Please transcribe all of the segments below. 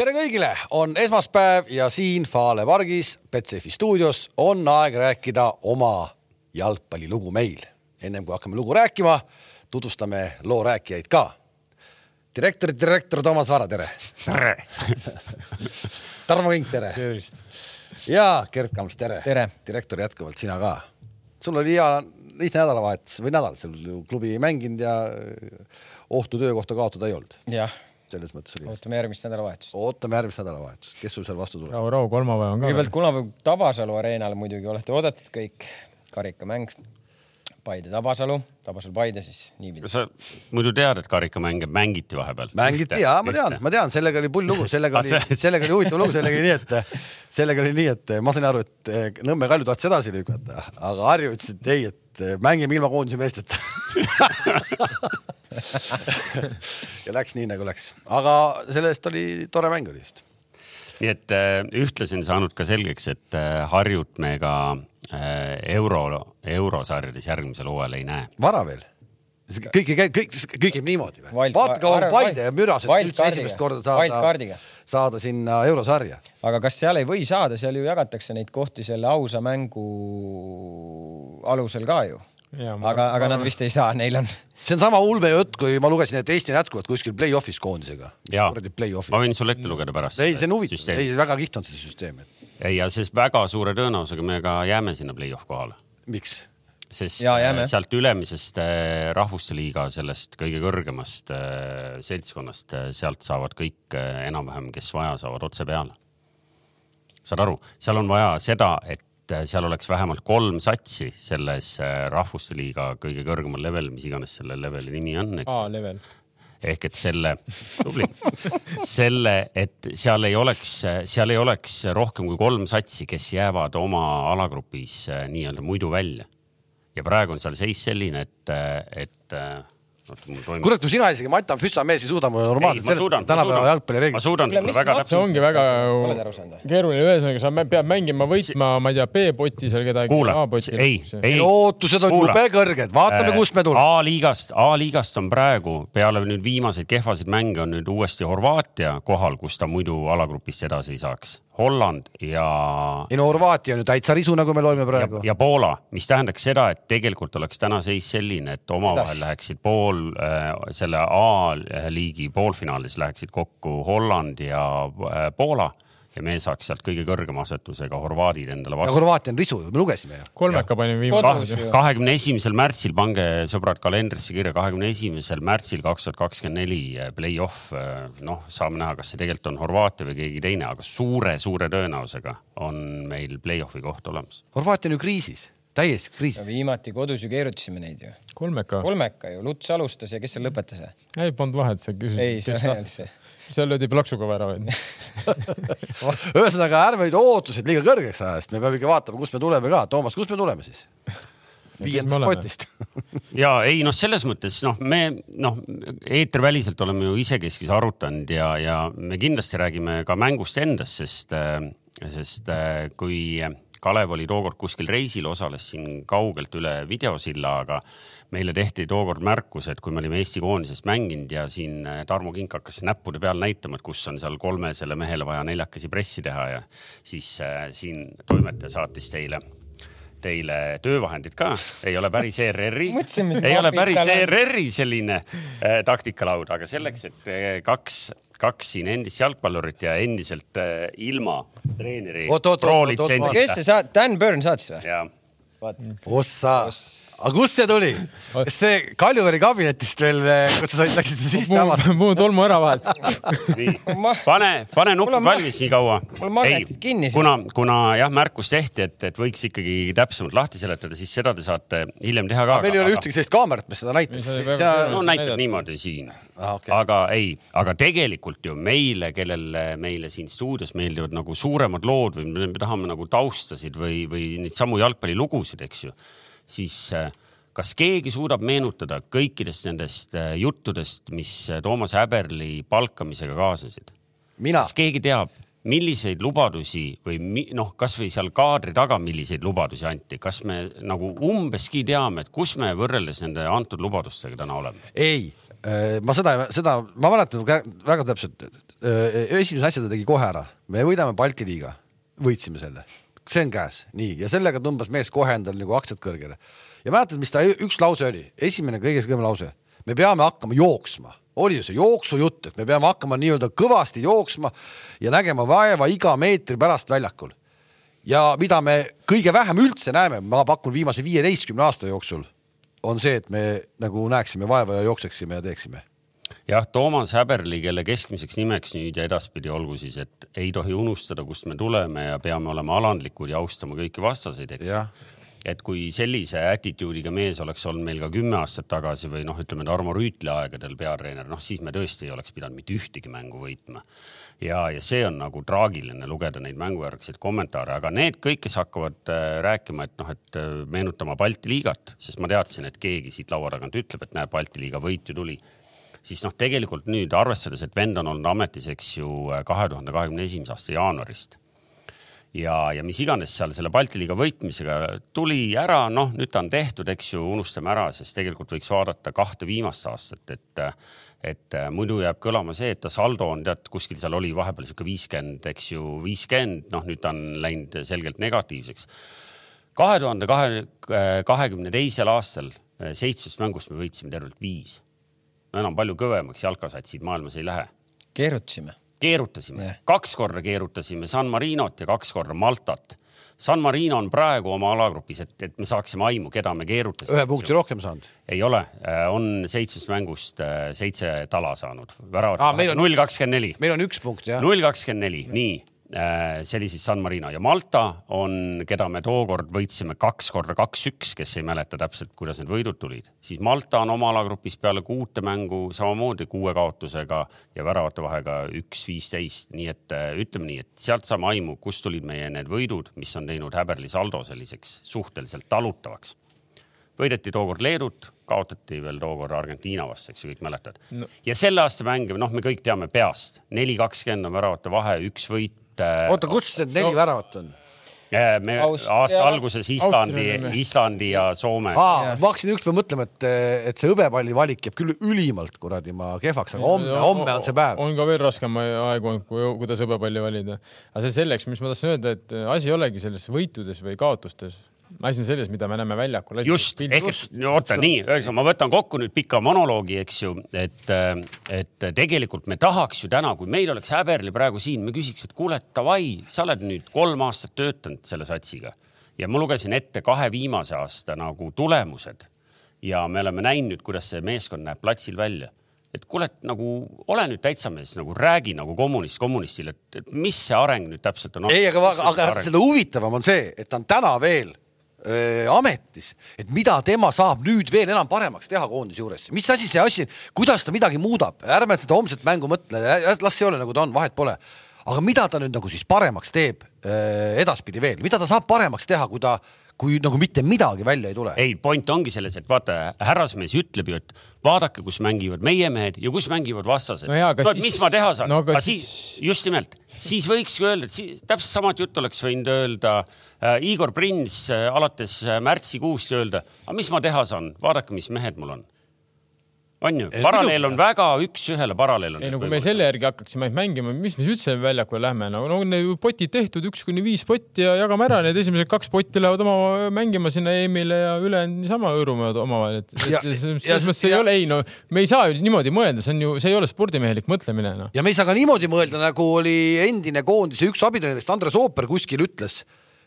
tere kõigile, on esmaspäev ja siin Fale pargis Betsafe stuudios on aeg rääkida oma jalgpallilugu meil. ennem kui hakkame lugu rääkima, tutvustame loo rääkijaid ka. direktor, direktor Toomas Vara, tere. tere Tarmo Vink, tere. tervist. ja Gerd Kams, tere. tere. direktor jätkuvalt, sina ka. sul oli hea lihtne nädalavahetus või nädal, seal klubi ei mänginud ja ohtu töökohta kaotada ei olnud. jah selles mõttes oli. ootame järgmist nädalavahetust. ootame järgmist nädalavahetust, kes sul seal vastu tuleb? rahu, rahu, kolmapäev on ka. kõigepealt kolmapäev Tabasalu areenal muidugi olete oodatud kõik, karikamäng. Paide Tabasalu, Tabasalu Paide siis niipidi. sa muidu tead, et karikamänge mängiti vahepeal? mängiti ja ma tean, ma tean, sellega oli pull lugu, sellega oli, sellega oli huvitav lugu, sellega oli nii, et sellega oli nii, et ma sain aru, et eh, Nõmme Kalju tahtis edasi lükata, aga Harju ütles, et ei, et eh, mängime ilma koondise meesteta ja läks nii nagu läks, aga sellest oli tore mäng oli just. nii et äh, ühtlasi on saanud ka selgeks, et äh, Harjut me ka äh, euro, eurosarjades järgmisel hooajal ei näe. vara veel kõik ei käi, kõik, kõik käib niimoodi või? vaata kaua on Paide ja Mürased üldse esimest korda saada, saada sinna eurosarja. aga kas seal ei või saada, seal ju jagatakse neid kohti selle ausa mängu alusel ka ju. Aga, aga nad vist ei saa, neil on see on sama ulme jutt, kui ma lugesin, et Eesti on jätkuvalt kuskil play-off'is koondisega. ma võin sulle ette lugeda pärast. ei, see on huvitav, ei väga kihvt on see süsteem et.... ei, ja sest väga suure tõenäosusega me ka jääme sinna play-off kohale. miks? sest ja, jääme. sealt ülemisest äh, rahvuste liiga, sellest kõige kõrgemast äh, seltskonnast, äh, sealt saavad kõik enam-vähem, kes vaja, saavad otse peale. saad aru, seal on vaja seda, et seal oleks vähemalt kolm satsi selles rahvuste liiga kõige kõrgemal level, mis iganes selle leveli nimi on, eks. A-level ehk et selle, tubli, selle, et seal ei oleks, seal ei oleks rohkem kui kolm satsi, kes jäävad oma alagrupis nii-öelda muidu välja. Ja praegu on seal seis selline, et, et kurat, kui sina isegi Mata Füssa mees ei suuda mulle normaalselt seletada tänapäeva jalgpallireeglit. ma suudan sulle väga täpselt. see ongi väga keeruline, ühesõnaga sa pead mängima, võitma, ma ei tea, B-poti seal kedagi. kuule, ei, ei. ootused on jube kõrged, vaatame, kust me tuleme. A-liigast, A-liigast on praegu peale nüüd viimaseid kehvasid mänge on nüüd uuesti Horvaatia kohal, kus ta muidu alagrupist edasi ei saaks Holland ja. ei no Horvaatia on ju täitsa risu, nagu me loeme praegu. ja Poola, mis tähendaks seda, et tegelikult oleks täna seis selline, et omavahel läheksid pool äh, selle A-liigi poolfinaalis läheksid kokku Holland ja äh, Poola ja me saaks sealt kõige kõrgema asetusega horvaadid endale vastu. Horvaatia on risu, me lugesime ju. kolmeka panime viimane. kahekümne esimesel märtsil, pange sõbrad kalendrisse kirja, kahekümne esimesel märtsil kaks tuhat kakskümmend neli eh, play-off. Eh, noh, saame näha, kas see tegelikult on Horvaatia või keegi teine, aga suure-suure tõenäosusega on meil play-off'i koht olemas. Horvaatia on ju kriisis täiesti kriisis. viimati kodus ju keerutasime neid ju. kolmeka. kolmeka ju, Luts alustas ja kes seal lõpetas? ei polnud vahet, sa küsisid. ei, see ei see seal löödi plaksuga ära onju ühesõnaga ärme nüüd ootused liiga kõrgeks aja, sest me peame ikka vaatama, kust me tuleme ka. Toomas, kust me tuleme siis? viiendast potist ja ei noh, selles mõttes noh, me noh, eeterväliselt oleme ju isekeskis arutanud ja, ja me kindlasti räägime ka mängust endast, sest, sest kui Kalev oli tookord kuskil reisil, osales siin kaugelt üle videosilla, aga meile tehti tookord märkus, et kui me olime Eesti koondisest mänginud ja siin äh, Tarmo Kink hakkas näppude peal näitama, et kus on seal kolmesele mehele vaja neljakesi pressi teha ja siis äh, siin toimetaja saatis teile teile töövahendid ka, ei ole päris ERR-i, ei ole päris ERR-i selline äh, taktikalaud, aga selleks, et äh, kaks, kaks siin endist jalgpallurit ja endiselt äh, ilma treeneri kes see saat-, Dan Burn saatis või? ossa aga kust see tuli? kas see Kaljuveri kabinetist veel, eh, kus sa läksid sisse avada? muu tolmu ära vahelt. nii, pane, pane nupp valmis nii kaua. mul magnetid kinni. kuna, kuna jah, märkus tehti, et, et võiks ikkagi täpsemalt lahti seletada, siis seda te saate hiljem teha ka. meil ei ole ühtegi sellist kaamerat, mis seda näitaks. no näitab niimoodi siin ah,. Okay. aga ei, aga tegelikult ju meile, kellele meile siin stuudios meeldivad nagu suuremad lood või me tahame nagu taustasid või, või neid samu jalgpallilugusid, eks ju siis äh, kas keegi suudab meenutada kõikidest nendest äh, juttudest, mis äh, Toomas Häberli palkamisega kaasnesid? kas keegi teab, milliseid lubadusi või noh, kasvõi seal kaadri taga, milliseid lubadusi anti, kas me nagu umbeski teame, et kus me võrreldes nende antud lubadustega täna oleme? ei, ma seda, seda, ma mäletan väga täpselt, esimese asja ta tegi kohe ära, me võidame Balti liiga, võitsime selle, see on käes, nii, ja sellega tõmbas mees kohe endal nagu aktsiad kõrgele. ja mäletad, mis ta üks lause oli, esimene kõige kõrgem lause, me peame hakkama jooksma, oli ju see jooksujutt, et me peame hakkama nii-öelda kõvasti jooksma ja nägema vaeva iga meetri pärast väljakul. ja mida me kõige vähem üldse näeme, ma pakun viimase viieteistkümne aasta jooksul on see, et me nagu näeksime vaeva ja jookseksime ja teeksime. Jah, Toomas Häberli, kelle keskmiseks nimeks nüüd ja edaspidi olgu siis, et ei tohi unustada, kust me tuleme ja peame olema alandlikud ja austama kõiki vastaseid, eks. Et kui sellise attitude'iga mees oleks olnud meil ka kümme aastat tagasi või noh, ütleme Tarmo Rüütli aegadel peatreener, noh siis me tõesti ei oleks pidanud mitte ühtegi mängu võitma. ja, ja see on nagu traagiline lugeda neid mängujärgseid kommentaare, aga need kõik, kes hakkavad äh, rääkima, et noh, et äh, meenutama Balti liigat, sest ma teadsin, et keegi siit laua tagant ütleb, et näe, Balti liiga võit ju tuli siis noh, tegelikult nüüd arvestades, et vend on olnud ametis, eks ju, kahe tuhande kahekümne esimese aasta jaanuarist ja, ja mis iganes seal selle Balti liiga võitmisega tuli ära, noh, nüüd ta on tehtud, eks ju, unustame ära, sest tegelikult võiks vaadata kahte viimast aastat, et et muidu jääb kõlama see, et ta saldo on tead kuskil seal oli vahepeal sihuke viiskümmend, eks ju, viiskümmend, noh, nüüd ta on läinud selgelt negatiivseks. kahe tuhande kahe, kahekümne teisel aastal seitsmest mängust me võitsime tervelt viis. No enam palju kõvemaks jalkasatsid maailmas ei lähe. keerutasime keerutasime yeah., kaks korda keerutasime San Marinot ja kaks korda Maltat. San Marino on praegu oma alagrupis, et, et me saaksime aimu, keda me keerutasime. ühe punkti rohkem saanud? ei ole, äh, on seitsmest mängust äh, seitse tala saanud. väravat null kakskümmend neli. meil on üks punkt jah. null kakskümmend neli, nii see oli siis San Marino ja Malta on, keda me tookord võitsime kaks korda kaks-üks, kes ei mäleta täpselt, kuidas need võidud tulid, siis Malta on oma alagrupis peale kuute mängu samamoodi kuue kaotusega ja väravate vahega üks-viisteist, nii et äh, ütleme nii, et sealt saame aimu, kust tulid meie need võidud, mis on teinud Häberli saldo selliseks suhteliselt talutavaks. võideti tookord Leedut, kaotati veel tookord Argentiina vastu, eks ju, kõik mäletavad no.. ja selle aasta mänge, noh, me kõik teame peast, neli kakskümmend on väravate vahe, üks võit et. oota, kus need neli no. väravat on? me Aust aasta alguses Islandi, Islandi ja Soome. ma hakkasin ükspäev mõtlema, et, et see hõbepalli valik jääb küll ülimalt kuradi ma kehvaks, aga homme, homme on see päev. on ka veel raskem aegu, kuidas hõbepalli valida. aga see selleks, mis ma tahtsin öelda, et asi ei olegi selles võitudes või kaotustes asi on selles, mida me näeme väljakul. just, ehk et oota nii, ühesõnaga ma võtan kokku nüüd pika monoloogi, eks ju, et, et tegelikult me tahaks ju täna, kui meil oleks Häberli praegu siin, me küsiks, et kuule, davai, sa oled nüüd kolm aastat töötanud selle satsiga ja ma lugesin ette kahe viimase aasta nagu tulemused ja me oleme näinud, kuidas see meeskond näeb platsil välja et kuule, et nagu ole nüüd täitsa mees, nagu räägi nagu kommunist kommunistile, et mis see areng nüüd täpselt on. ei, aga, aga seda huvitavam on see, et ta on täna veel ametis, et mida tema saab nüüd veel enam paremaks teha koondise juures, mis asi see asi, kuidas ta midagi muudab, ärme seda homset mängu mõtle, las see ole nagu ta on, vahet pole. aga mida ta nüüd nagu siis paremaks teeb äh, edaspidi veel, mida ta saab paremaks teha, kui ta kui nagu mitte midagi välja ei tule. ei, point ongi selles, et vaata, härrasmees ütleb ju, et vaadake, kus mängivad meie mehed ja kus mängivad vastased no. no siis... mis ma teha saan no,? Siis... siis, just nimelt, siis võikski öelda, et siis täpselt samat juttu oleks võinud öelda äh, Igor Prins äh, alates äh, märtsikuust öelda, aga mis ma teha saan, vaadake, mis mehed mul on on ju, paralleel on väga üks-ühele paralleel on. ei no kui me selle järgi hakkaksime mängima, mis me siis üldse väljakule lähme, no, no need potid tehtud, üks kuni viis potti ja jagame ära, need esimesed kaks potti lähevad oma mängima sinna EM-ile ja ülejäänud niisama hõõruvad omavahel, et selles mõttes ei ole, ei no me ei saa ju niimoodi mõelda, see on ju, see ei ole spordimehelik mõtlemine no.. ja me ei saa ka niimoodi mõelda, nagu oli endine koondise üks abitreenerist Andres Ooper kuskil ütles,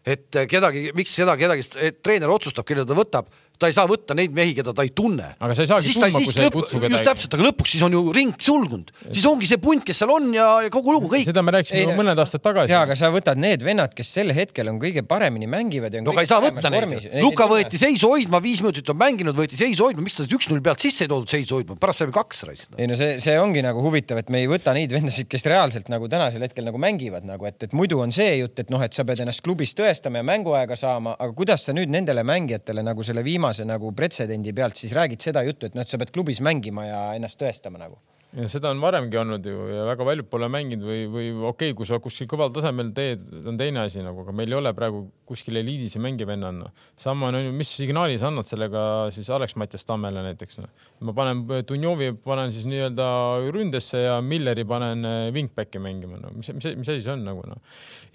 et kedagi, miks seda kedagi, treener otsustab, kelle ta võtab ta ei saa võtta neid mehi, keda ta ei tunne. aga sa ei saagi tundma, kui sa ei kutsu kedagi. just täpselt, aga lõpuks siis on ju ring sulgunud, siis ongi see punt, kes seal on ja, ja kogu lugu kõik. seda me rääkisime ei, mõned aastad tagasi. ja, aga sa võtad need vennad, kes sel hetkel on kõige paremini mängivad. no aga ei saa võtta neid. Luka võeti seisu hoidma, viis minutit on mänginud, võeti seisu hoidma, miks ta üks-null pealt sisse ei toodud seisu hoidma, pärast sai kaks raisk no.. ei no see, see ongi nagu huvitav, et me ei võta neid vendasid, kes reaalselt nagu tänasel hetkel nagu mängivad nagu, et, et muidu on see jutt, et noh, et sa pead ennast klubis tõestama ja mänguaega saama, aga kuidas sa nüüd nendele mängijatele nagu selle viimase nagu pretsedendi pretsedendi pealt siis räägid seda juttu, et noh, et sa pead klubis mängima ja ennast tõestama nagu ja seda on varemgi olnud ju ja väga paljud pole mänginud või, või okei okay,, kui sa kuskil kõval tasemel teed, on teine asi nagu, aga meil ei ole praegu kuskil eliidis ja mängiv vennanna. sama on ju, mis signaali sa annad sellega siis Alex-Mattias Tammele näiteks no.? ma panen Dunjovi panen siis nii-öelda ründesse ja Milleri panen wingback'i mängima, no mis, mis, mis asi see on nagu noh.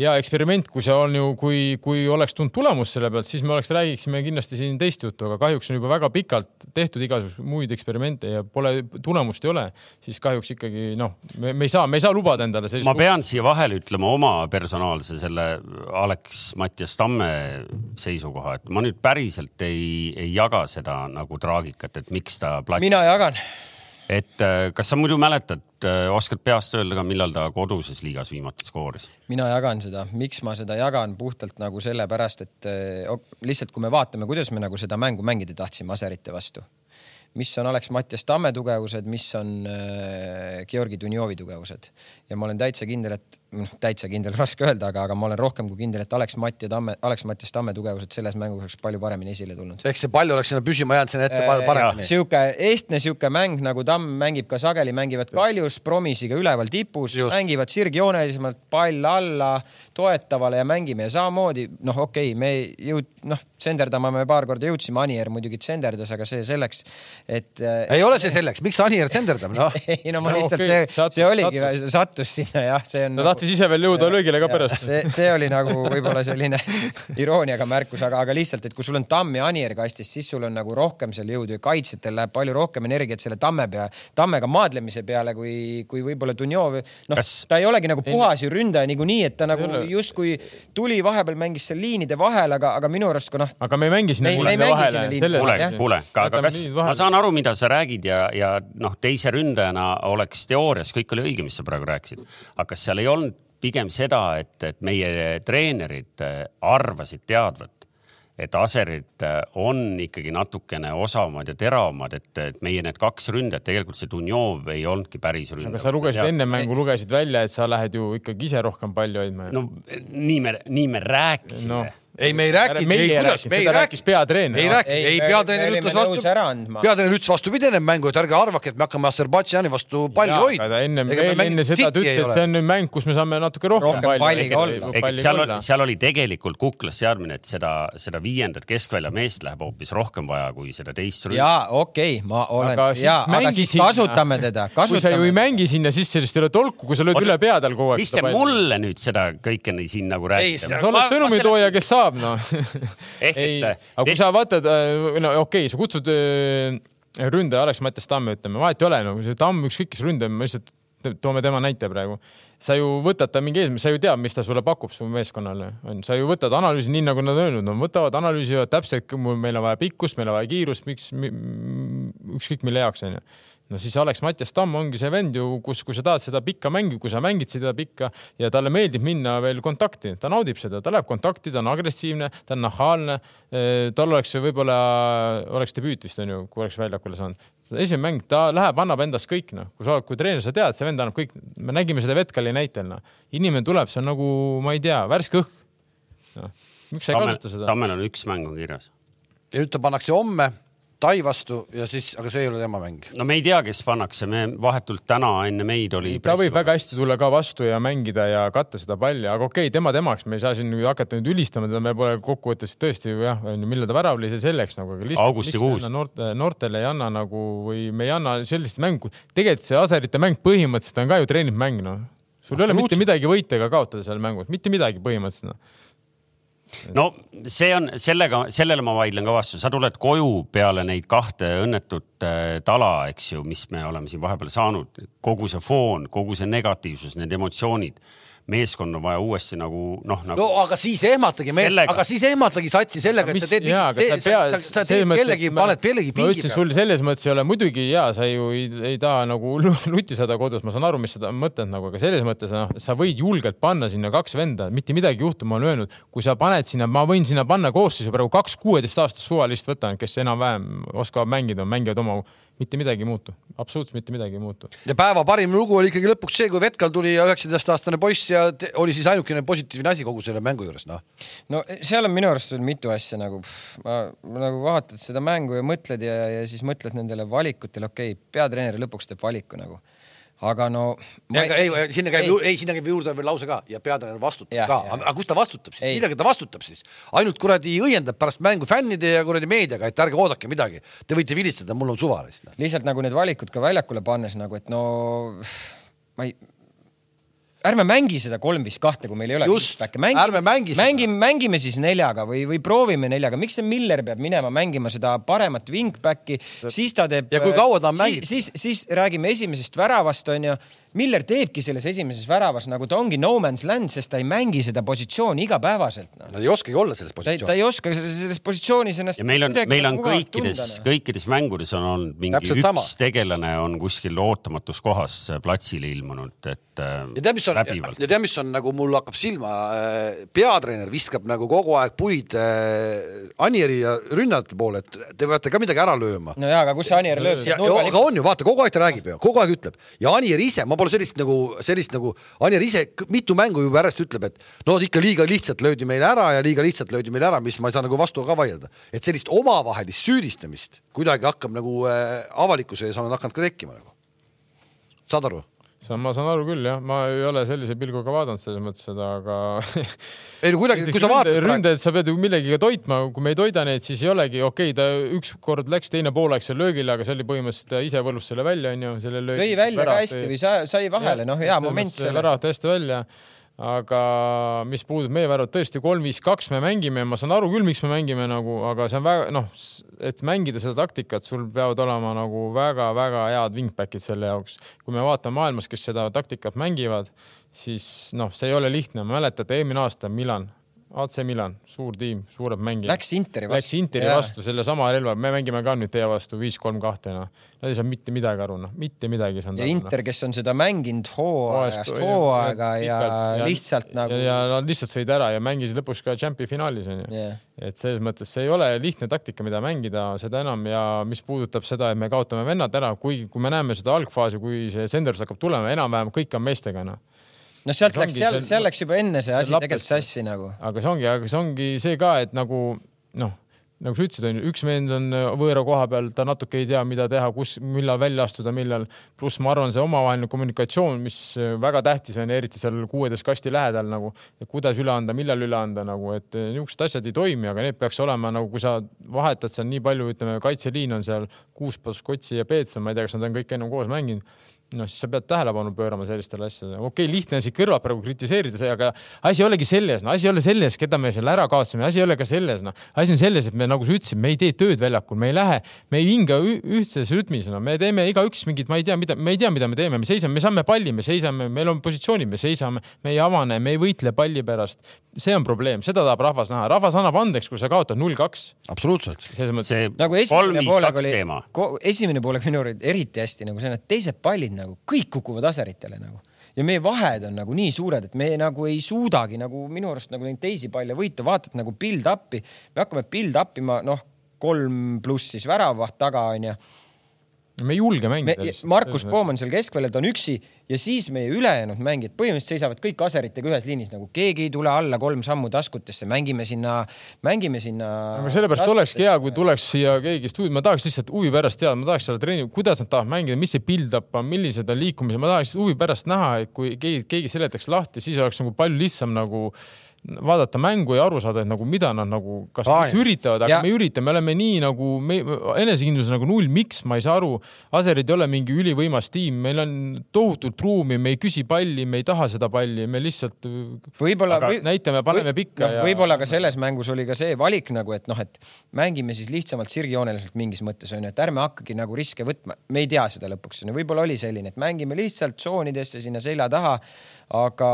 ja eksperiment, kui see on ju, kui, kui oleks tulnud tulemust selle pealt, siis me oleks, räägiksime kindlasti siin teist juttu, aga kahjuks on juba väga pikalt tehtud igasuguseid muid eksperimente ja pole, tulemust ei ole siis kahjuks ikkagi noh, me, me ei saa, me ei saa lubada endale sellist. ma pean siia vahele ütlema oma personaalse selle Alex Mattias Tamme seisukoha, et ma nüüd päriselt ei, ei jaga seda nagu traagikat, et miks ta platsil. mina jagan. et äh, kas sa muidu mäletad, äh, oskad peast öelda ka, millal ta koduses liigas viimati skooris? mina jagan seda, miks ma seda jagan puhtalt nagu sellepärast, et äh, lihtsalt kui me vaatame, kuidas me nagu seda mängu mängida tahtsime Aserite vastu mis on Alex Mattias Tamme tugevused, mis on äh, Georgi Dunjovi tugevused. Ja ma olen täitsa kindel, et noh, täitsa kindel, raske öelda, aga, aga ma olen rohkem kui kindel, et Alex Matti Tamme, Alex Mattias Tamme tugevused selles mängus oleks palju paremini esile tulnud. ehk see pall oleks sinna püsima jäänud sinna ette äh, paremini. sihuke eestne sihuke mäng nagu Tamm mängib ka sageli, mängivad kaljus promisiga üleval tipus, mängivad sirgjoonelisemalt, pall alla, toetavale ja mängime ja samamoodi noh, okei okay,, me jõud-, noh, tsenderdama me paar korda jõudsime, Anier muidugi tsenderdas, aga see selleks, et äh,. ei ole see selleks, miks Anier tsenderdab, noh ei no ma no, lihtsalt okay, see, see oligi, sattus sinna jah, see on. nagu, tahtis ise veel jõuda löögile ka pärast. see, see oli nagu võib-olla selline irooniaga märkus, aga, aga lihtsalt, et kui sul on Tamm ja Anier kastis, siis sul on nagu rohkem seal jõudu ja kaitsjatel läheb palju rohkem energiat selle Tamme pea, Tammega maadlemise peale, kui, kui võib-olla Dunjov. noh ta ei olegi nagu puhas ju ründaja niikuinii, et ta nagu justkui tuli vahepeal mängis seal liinide vahel, aga, aga minu arust ka noh. aga me ei mängi sinna liinide vahele. kuule, kuule, aga kas, ma saan aru, mida sa räägid ja, ja noh, teise ründajana oleks teoorias kõik oli õige, mis sa praegu rääkisid. aga kas seal ei olnud pigem seda, et, et meie treenerid äh, arvasid teadvat, et aserid äh, on ikkagi natukene osavamad ja teravamad, et, et meie need kaks ründajat, tegelikult see Dunjov ei olnudki päris ründaja. aga sa lugesid enne mängu, lugesid välja, et sa lähed ju ikkagi ise rohkem palli hoidma. no nii me, nii me rääkisime no ei, me ei rääkinud, ei kuidas, me ei rääkinud, peatreener. ei rääkinud, ei peatreener ütles vastu, peatreener ütles vastupidi ennem mängu, et ärge arvake, et me hakkame Aserbaidžaani vastu palli hoidma. ennem, veel enne seda ta ütles, et see on nüüd mäng, kus me saame natuke rohkem, rohkem palliga olla. seal oli, seal oli tegelikult kuklas seadmine, et seda, seda viiendat keskvälja meest läheb hoopis rohkem vaja kui seda teist jaa, okei okay,, ma olen, jaa, aga siis kasutame teda, kasutame. kui sa ju ei mängi sinna, siis sellest ei ole tolku, kui sa lööd üle pea tal kogu aeg. mis te mulle nüüd seda kõike siin nagu räägite? sa oled sõnumitooja, kes saab, noh. Ei, aga kui sa vaatad, äh, no okei okay,, sa kutsud äh, ründaja Alex Mattias Tamme, ütleme, vahet ei ole, no see Tamm ükskõik kes ründaja, ma lihtsalt toome tema näite praegu. sa ju võtad ta mingi eesmärk, sa ju tead, mis ta sulle pakub su meeskonnale, on, sa ju võtad analüüsi, nii nagu nad on öelnud, no võtavad, analüüsivad täpselt, meil on vaja pikkust, meil on vaja kiirust, miks, ükskõik mille jaoks onju no siis Alex Mattias Tamm ongi see vend ju, kus, kui sa tahad seda pikka mängu, kui sa mängid seda pikka ja talle meeldib minna veel kontakti, ta naudib seda, ta läheb kontakti, ta on agressiivne, ta on nahaalne. tal oleks võib-olla, oleks debüüt vist onju, kui oleks väljakule saanud. esimene mäng, ta läheb, annab endast kõik noh, kui sa, kui treener, sa tead, see vend annab kõik, me nägime seda Vetkali näitel noh, inimene tuleb, see on nagu, ma ei tea, värske õhk no.. miks sa ei kasuta seda? Tammel on üks mäng on kirjas. ja nüüd ta pannakse homme Tai vastu ja siis, aga see ei ole tema mäng. no me ei tea, kes pannakse, me vahetult täna enne meid oli. ta võib väga hästi tulla ka vastu ja mängida ja katta seda palli, aga okei okay,, tema temaks, me ei saa siin nüüd hakata nüüd ülistama, teda me pole kokkuvõttes tõesti jah, on ju, millal ta värav lõi, see selleks nagu, aga lihtsalt. augustikuus. noorte, noortele ei anna nagu või me ei anna sellist mängu, tegelikult see aserite mäng põhimõtteliselt on ka ju treenimismäng, noh. sul ei ole mitte midagi võita ega kaotada seal mängus, mitte midagi põhimõtteliselt noh no see on sellega, sellele ma vaidlen ka vastu, sa tuled koju peale neid kahte õnnetut äh, tala, eks ju, mis me oleme siin vahepeal saanud, kogu see foon, kogu see negatiivsus, need emotsioonid meeskond on vaja uuesti nagu noh nagu.... no aga siis ehmatagi mees, aga siis ehmatagi satsi sellega, et sa teed, teed, sa, sa, sa teed kellegi, paned kellegi pingi peale. sul selles mõttes ei ole muidugi ja sa ju ei, ei taha nagu lutti saada kodus, ma saan aru, mis sa mõtled nagu, aga selles mõttes noh, sa võid julgelt panna sinna kaks venda, mitte midagi juhtuma on öelnud, kui sa paned sinna, ma võin sinna panna koosseisu praegu kaks kuueteistaastast suvalist võtan, kes enam-vähem oskavad mängida, mängivad oma mitte midagi ei muutu, absoluutselt mitte midagi ei muutu. ja päeva parim lugu oli ikkagi lõpuks see, kui Vetkal tuli ja üheksateistaastane poiss ja oli siis ainukene positiivne asi kogu selle mängu juures, noh. no seal on minu arust veel mitu asja nagu, ma nagu vaatad seda mängu ja mõtled ja, ja siis mõtled nendele valikutele, okei okay,, peatreener lõpuks teeb valiku nagu aga no Ja, aga ei, sinna käib, ei, sinna käib juurde veel lause ka ja peatreener vastutab Jah, ka, aga kus ta vastutab siis, Ei. millega ta vastutab siis? ainult kuradi õiendab pärast mängu fännide ja kuradi meediaga, et ärge oodake midagi, te võite vilistada, mul on suva lihtsalt. lihtsalt nagu need valikud ka väljakule pannes nagu, et no ma ei ärme mängi seda kolm viis kahte, kui meil ei ole. Mängi- ärme mängi seda. mängime, mängime siis neljaga või, või proovime neljaga, miks see Miller peab minema mängima seda paremat wingback'i, siis ta teeb. Ja kui kaua ta on siis, mänginud? siis, siis räägime esimesest väravast onju. Miller teebki selles esimeses väravas nagu ta ongi no man's land, sest ta ei mängi seda positsiooni igapäevaselt no.. Nad ei oskagi olla selles ta, ta positsioonis. ei oska selles, positsioonis ennast. ja meil on, meil on nagu kõikides, kõikides mängudes on olnud mingi Täpselt üks sama. tegelane on kuskil ootamatus kohas platsile ilmunud, et äh, ja tead, mis on, ja. tead, mis on nagu mul hakkab silma, peatreener viskab nagu kogu aeg puid äh, Anieri ja rünnajate poole, et te peate ka midagi ära lööma. no jaa, aga kus see Anier lööb ja, ja aga on ju, vaata kogu aeg ta räägib ju, kogu aeg ütleb ja Anier ise, ma pole sellist nagu, sellist nagu, Anier ise mitu mängu juba järjest ütleb, et no ikka liiga lihtsalt löödi meile ära ja liiga lihtsalt löödi meile ära, mis ma ei saa nagu vastu ka vaielda. et sellist omavahelist süüdistamist kuidagi hakkab nagu äh, avalikkuse ees on hakanud ka tekkima nagu. saad aru? Ma saan aru küll jah, ma ei ole sellise pilguga vaadanud selles mõttes seda, aga ei no kuidagi, kui sa vaatad praegu, ründajad sa pead ju millegagi toitma, kui me ei toida neid, siis ei olegi okei okay,, ta ükskord läks teine poolaeg seal löögile, aga see oli põhimõtteliselt ta ise võlus selle välja onju, selle löögi. tõi välja ka hästi või sa, sai vahele, noh, hea moment värav hästi välja. Aga mis puudub meie väravat, tõesti kolm-viis-kaks me mängime, ma saan aru küll, miks me mängime nagu, aga see on väga noh, et mängida seda taktikat, sul peavad olema nagu väga-väga head wingback'id selle jaoks. kui me vaatame maailmas, kes seda taktikat mängivad, siis noh, see ei ole lihtne, mäletate eelmine aasta Milan, AC Milan, suur tiim, suured mängijad. Läks Interi vastu. Läks Interi vastu sellesama relva, me mängime ka nüüd teie vastu viis-kolm kahte, noh. Nad ei saa mitte midagi aru, noh, mitte midagi ei saanud ja. Inter, kes on seda mänginud hooajast hooaega ja, ja lihtsalt nagu ja,. ja nad lihtsalt sõid ära ja mängisid lõpuks ka Champi finaalis onju Yeah. et selles mõttes see ei ole lihtne taktika, mida mängida, seda enam ja mis puudutab seda, et me kaotame vennad ära, kuigi kui me näeme seda algfaasi, kui see Senders hakkab tulema, enam-vähem kõik on meestega noh. No sealt See läks, seal, seal läks juba enne see see asi lapes- tegelikult sassi nagu. aga see ongi, aga see ongi see ka, et nagu noh, nagu sa ütlesid, onju, üks mees on võõra koha peal, ta natuke ei tea, mida teha, kus, millal välja astuda, millal. pluss ma arvan, see omavaheline kommunikatsioon, mis väga tähtis on, eriti seal kuueteist kasti lähedal nagu, kuidas üle anda, millal üle anda nagu, et niisugused asjad ei toimi, aga need peaks olema nagu, kui sa vahetad seal nii palju, ütleme, kaitseliin on seal kuus pluss Kotsi ja Peetson, ma ei tea, kas nad on kõik ennem koos mänginud noh, siis sa pead tähelepanu pöörama sellistele asjadele. okei okay,, lihtne on siit kõrvalt praegu kritiseerida, aga asi ei olegi selles, no asi ei ole selles, keda me seal ära kaotasime, asi ei ole ka selles, noh. asi on selles, et me nagu sa ütlesid, me ei tee tööd väljakul, me ei lähe, me ei hinga ühtses rütmis, no me teeme igaüks mingit, ma ei tea, mida, me ei tea, mida me teeme, me seisame, me saame palli, me seisame, meil on positsioonid, me seisame, me ei avane, me ei võitle palli pärast. see on probleem, seda tahab rahvas näha, rahvas annab andeks, kui sa kaotad null-kaks, absoluutselt. selles mõttes. see nagu esimene poolega kaks oli teema,, esimene poolega minu arvates eriti hästi nagu see, need teised pallid nagu kõik kukuvad aseritele nagu. Ja meie vahed on nagu nii suured, et me nagu ei suudagi nagu minu arust nagu neid teisi palle võita, vaatad nagu build-up'i, me hakkame build-up ima noh, kolm pluss siis väravaht taga onju. Me ei julge me mängida., Markus Poom on seal keskväljal, ta on üksi ja siis meie ülejäänud mängijad põhimõtteliselt seisavad kõik aseritega ühes liinis nagu keegi ei tule alla kolm sammu taskutesse, mängime sinna, mängime sinna. aga sellepärast olekski hea, kui tuleks siia keegi stuudio, ma tahaks lihtsalt huvi pärast teada, ma tahaks selle treeni, kuidas nad tahavad mängida, mis see build-up on, millised on liikumised, ma tahaks huvi pärast näha, et kui keegi, keegi seletaks lahti, siis oleks nagu palju lihtsam nagu vaadata mängu ja aru saada, et nagu mida nad nagu, kas Aa, nad üritavad, aga Ja- ja. me ei ürita, me oleme nii nagu, me enesekindlus nagu null, miks ma ei saa aru. Aserid ei ole mingi ülivõimas tiim, meil on tohutult ruumi, me ei küsi palli, me ei taha seda palli, me lihtsalt võib-olla või, näitame, paneme pikka no, ja võib-olla ka selles mängus oli ka see valik nagu, et noh, et mängime siis lihtsamalt sirgjooneliselt mingis mõttes onju, et ärme hakkagi nagu riske võtma, me ei tea seda lõpuks võib-olla oli selline, et mängime lihtsalt tsoonidesse sinna selja taha. aga,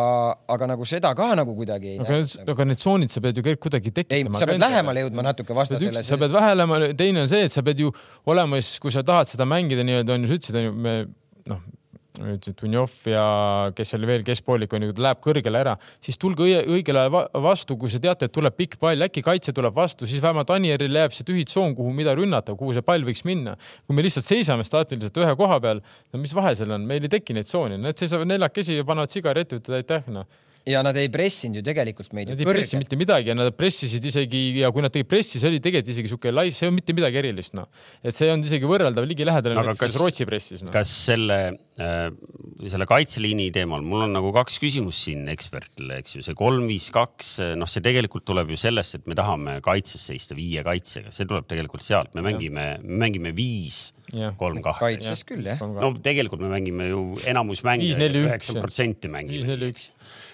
aga nagu seda ka nagu kuidagi ei aga, näinud nagu.. aga need tsoonid sa pead ju kõik kuidagi tekitama. sa pead lähemale jõudma natuke vastasele. sa pead vähelema, teine on see, et sa pead ju olema siis, kui sa tahad seda mängida nii-öelda onju, sa ütlesid onju, me noh, ütlesid Dunjov ja kes oli veel keskpoolik kui ta läheb kõrgele ära, siis tulge õige, õigel ajal va- vastu, kui sa teate, et tuleb pikk pall, äkki kaitse tuleb vastu, siis vähemalt Anieril jääb see tühi tsoon, kuhu mida rünnata, kuhu see pall võiks minna. kui me lihtsalt seisame staatiliselt ühe koha peal, no mis vahe seal on, meil ei teki neid tsooni, need seisavad neljakesi ja panevad sigareti, ütlevad aitäh noh ja nad ei pressinud ju tegelikult meid Nad ei pressi kõrgelt. mitte midagi ja nad pressisid isegi ja kui nad tegid pressi, see oli tegelikult isegi siuke lai, see on mitte midagi erilist noh, et see on isegi võrreldav ligilähedale Aga näiteks kas-. Rootsi pressis noh. kas selle äh, selle kaitseliini teemal, mul on nagu kaks küsimust siin ekspertile, eks ju, see kolm, viis, kaks, noh, see tegelikult tuleb ju sellest, et me tahame kaitses seista viie kaitsega, see tuleb tegelikult sealt, me mängime, me mängime viis, kolm, kahe. kaitses küll jah. no tegelikult me mängime ju enamus mänge Viis, üheksakümmend protsenti viis, mängime neli, üks.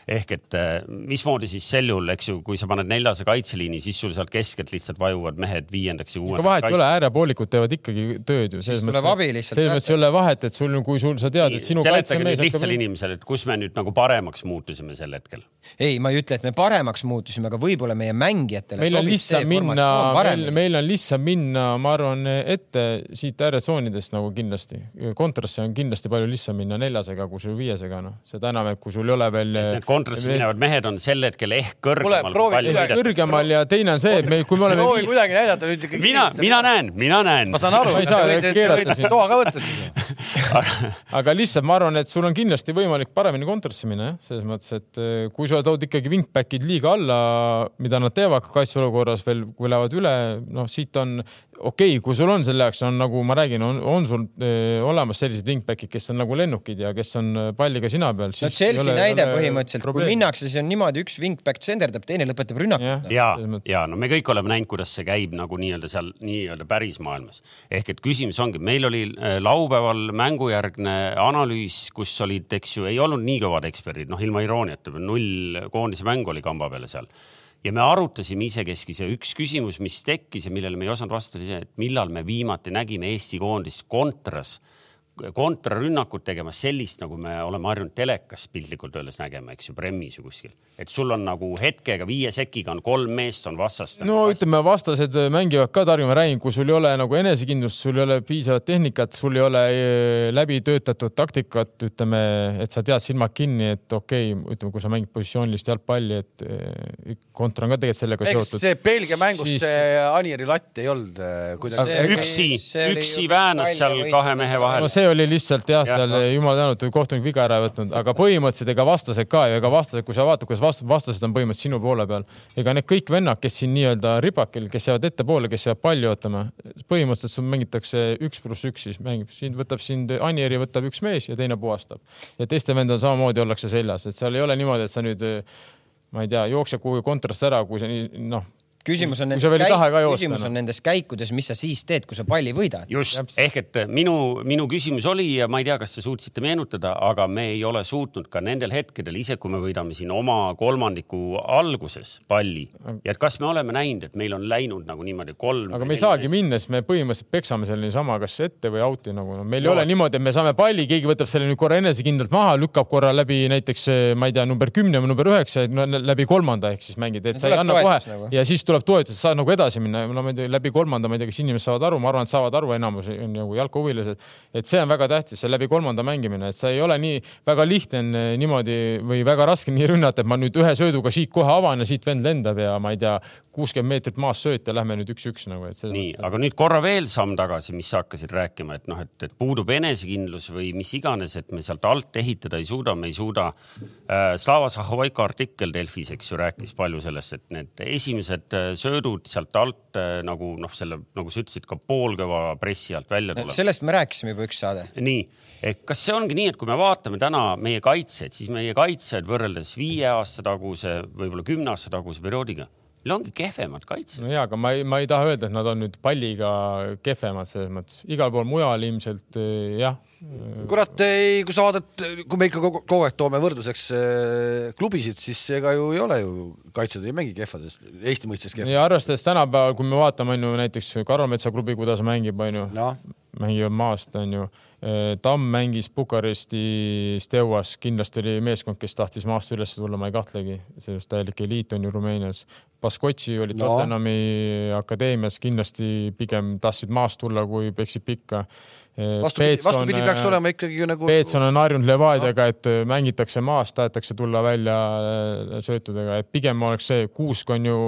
Ehk et äh, mismoodi siis sel juhul, eks ju, kui sa paned neljase kaitseliini, siis sul sealt keskelt lihtsalt vajuvad mehed viiendaks ja aga uuendaks. vahet ei ole, äärepoolikud teevad ikkagi tööd ju. Siis tuleb abi lihtsalt selles mõttes ei ole vahet, et sul, kui sul, sa tead, et sinu kaitsemees lihtsale inimesele, et kus me nüüd nagu paremaks muutusime sel hetkel. ei, ma ei ütle, et me paremaks muutusime, aga võib-olla meie mängijatele meil on lihtsam minna, meil, meil on lihtsam minna, ma arvan, ette siit ääretsoonidest nagu kindlasti. kontrasse on kindlasti palju lihtsam minna neljasega kui sul viiesega, noh, seda enam, et kui sul ei ole veel. Kontrasse minevad mehed on sel hetkel ehk kõrgemal. kõrgemal ja teine on see, et me, kui me oleme proovi kuidagi näidata nüüd ikkagi. mina, mina näen, mina näen ma. saan aru, Ma ei saa keerata siin. toa ka võtta siis. aga lihtsalt ma arvan, et sul on kindlasti võimalik paremini kontrasse minna jah, selles mõttes, et eh, kui sa tood ikkagi wingback'id liiga alla, mida nad teevad ka kaitseolukorras veel, kui lähevad üle, noh, siit on okei okay,, kui sul on selle jaoks on nagu ma räägin, on, on sul eh, olemas sellised wingback'id, kes on nagu lennukid ja kes on eh, palliga sina peal. no Chelsea näide põhimõtteliselt, kui minnakse, siis on niimoodi, üks wingback senderdab, teine lõpetab rünnakut ja mõttes. ja no me kõik oleme näinud, kuidas see käib nagu nii-öelda seal nii-öelda päris maailmas. ehk et küsimus ongi, meil oli äh, laupäeval mängujärgne analüüs, kus olid, eks ju, ei olnud nii kõvad eksperdid, noh ilma irooniata, null koondise mängu oli kamba peale seal ja me arutasime isekeskis ja üks küsimus, mis tekkis ja millele me ei osanud vastata, oli see, et millal me viimati nägime Eesti koondist kontras, kontrarünnakut tegemas sellist, nagu me oleme harjunud telekas piltlikult öeldes nägema, eks ju, Premis ju kuskil. et sul on nagu hetkega viie sekiga on kolm meest on vastast. no ütleme, vastased mängivad ka targema räägin, kui sul ei ole nagu enesekindlust, sul ei ole piisavat tehnikat, sul ei ole eh, läbi töötatud taktikat, ütleme, et sa tead silmad kinni, et okei okay,, ütleme, kui sa mängid positsioonilist jalgpalli, et eh, kontra on ka tegelikult sellega eks seotud. see Belgia mängus Siis- see Anieri latt ei olnud äh, kuidagi See- üksi üksi väänas seal kahe mehe vahel no. See oli lihtsalt jah ja,, seal noh. jumal tänatud, kohtunik viga ära võtnud, aga põhimõtteliselt ega vastased ka ju, ega vastased, kui sa vaatad, kuidas vastased, vastased on põhimõtteliselt sinu poole peal, ega need kõik vennad, kes siin nii-öelda ripakil, kes jäävad ettepoole, kes jäävad palli ootama, põhimõtteliselt sul mängitakse üks pluss üks siis mängib, sind võtab sind, Anieri võtab üks mees ja teine puhastab ja teiste vendadel samamoodi ollakse seljas, et seal ei ole niimoodi, et sa nüüd ma ei tea, jookseb kuhugi kontrast ära, kui sa nii noh, küsimus on nendes käik-, küsimus noh. on nendes käikudes, mis sa siis teed, kui sa palli võidad. just, ehk et minu, minu küsimus oli ja ma ei tea, kas te suutsite meenutada, aga me ei ole suutnud ka nendel hetkedel, isegi kui me võidame siin oma kolmandiku alguses palli ja et kas me oleme näinud, et meil on läinud nagu niimoodi kolm. aga me ei saagi minna, sest me põhimõtteliselt peksame selle niisama kas ette või out'i nagu no,, meil ei ole niimoodi, et me saame palli, keegi võtab selle nüüd korra enesekindlalt maha, lükkab korra läbi näiteks ma ei tea, number kümne või number üheksa, no läbi kolmanda ehk siis mängid, et sa ei anna kohe nagu. ja siis tuleb toetus, saad nagu edasi minna, no ma ei tea, läbi kolmanda, ma ei tea, kas inimesed saavad aru, ma arvan, et saavad aru, enamus on nagu jalkahuvilised, et see on väga tähtis, see läbi kolmanda mängimine, et see ei ole nii väga lihtne eh, niimoodi või väga raske nii rünnata, et ma nüüd ühe sööduga siit kohe avan ja siit vend lendab ja ma ei tea, kuuskümmend meetrit maast sööt ja lähme nüüd üks-üks nagu, et nii, aga nüüd korra veel samm tagasi, mis sa hakkasid rääkima, et noh, et, et puudub enesekindlus või mis iganes, et me sealt alt ehitada ei suuda, me ei suuda äh,. Slava Zahhovaiko artikkel Delfis, eks ju, rääkis palju sellest, et need esimesed söödud sealt alt äh, nagu noh, selle nagu sa ütlesid, ka poolkõva pressi alt välja tuleb. sellest me rääkisime juba üks saade. nii, et kas see ongi nii, et kui me vaatame täna meie kaitseid, siis meie kaitsjad võrreldes viie aasta taguse, võib-olla kümne aasta taguse perioodiga, meil ongi kehvemad kaitsjad. no jaa, aga ma ei, ma ei taha öelda, et nad on nüüd palliga kehvemad selles mõttes, igal pool mujal ilmselt eh, jah. kurat, ei, kui sa vaatad, kui me ikka kogu, aeg toome võrdluseks äh, klubisid, siis ega ju ei ole ju, kaitsjad ei mängi kehvadest, Eesti mõistes kehvad. ja arvestades tänapäeval, kui me vaatame on ju näiteks Karol Metsa klubi, kuidas mängib, on ju, noh, mängivad maast, on ju. Tamm mängis Bukaresti Steuas, kindlasti oli meeskond, kes tahtis maast üles tulla, ma ei kahtlegi, sellest täielik eliit on ju Rumeenias. Baskotši olid No. no. Tottenhami akadeemias, kindlasti pigem tahtsid maast tulla, kui peksid pikka. vastupidi, vastupidi peaks olema ikkagi nagu. Peetson on harjunud Levadiaga, et äh, mängitakse maas, tahetakse tulla välja äh, söötudega, et pigem oleks see Kuusk on ju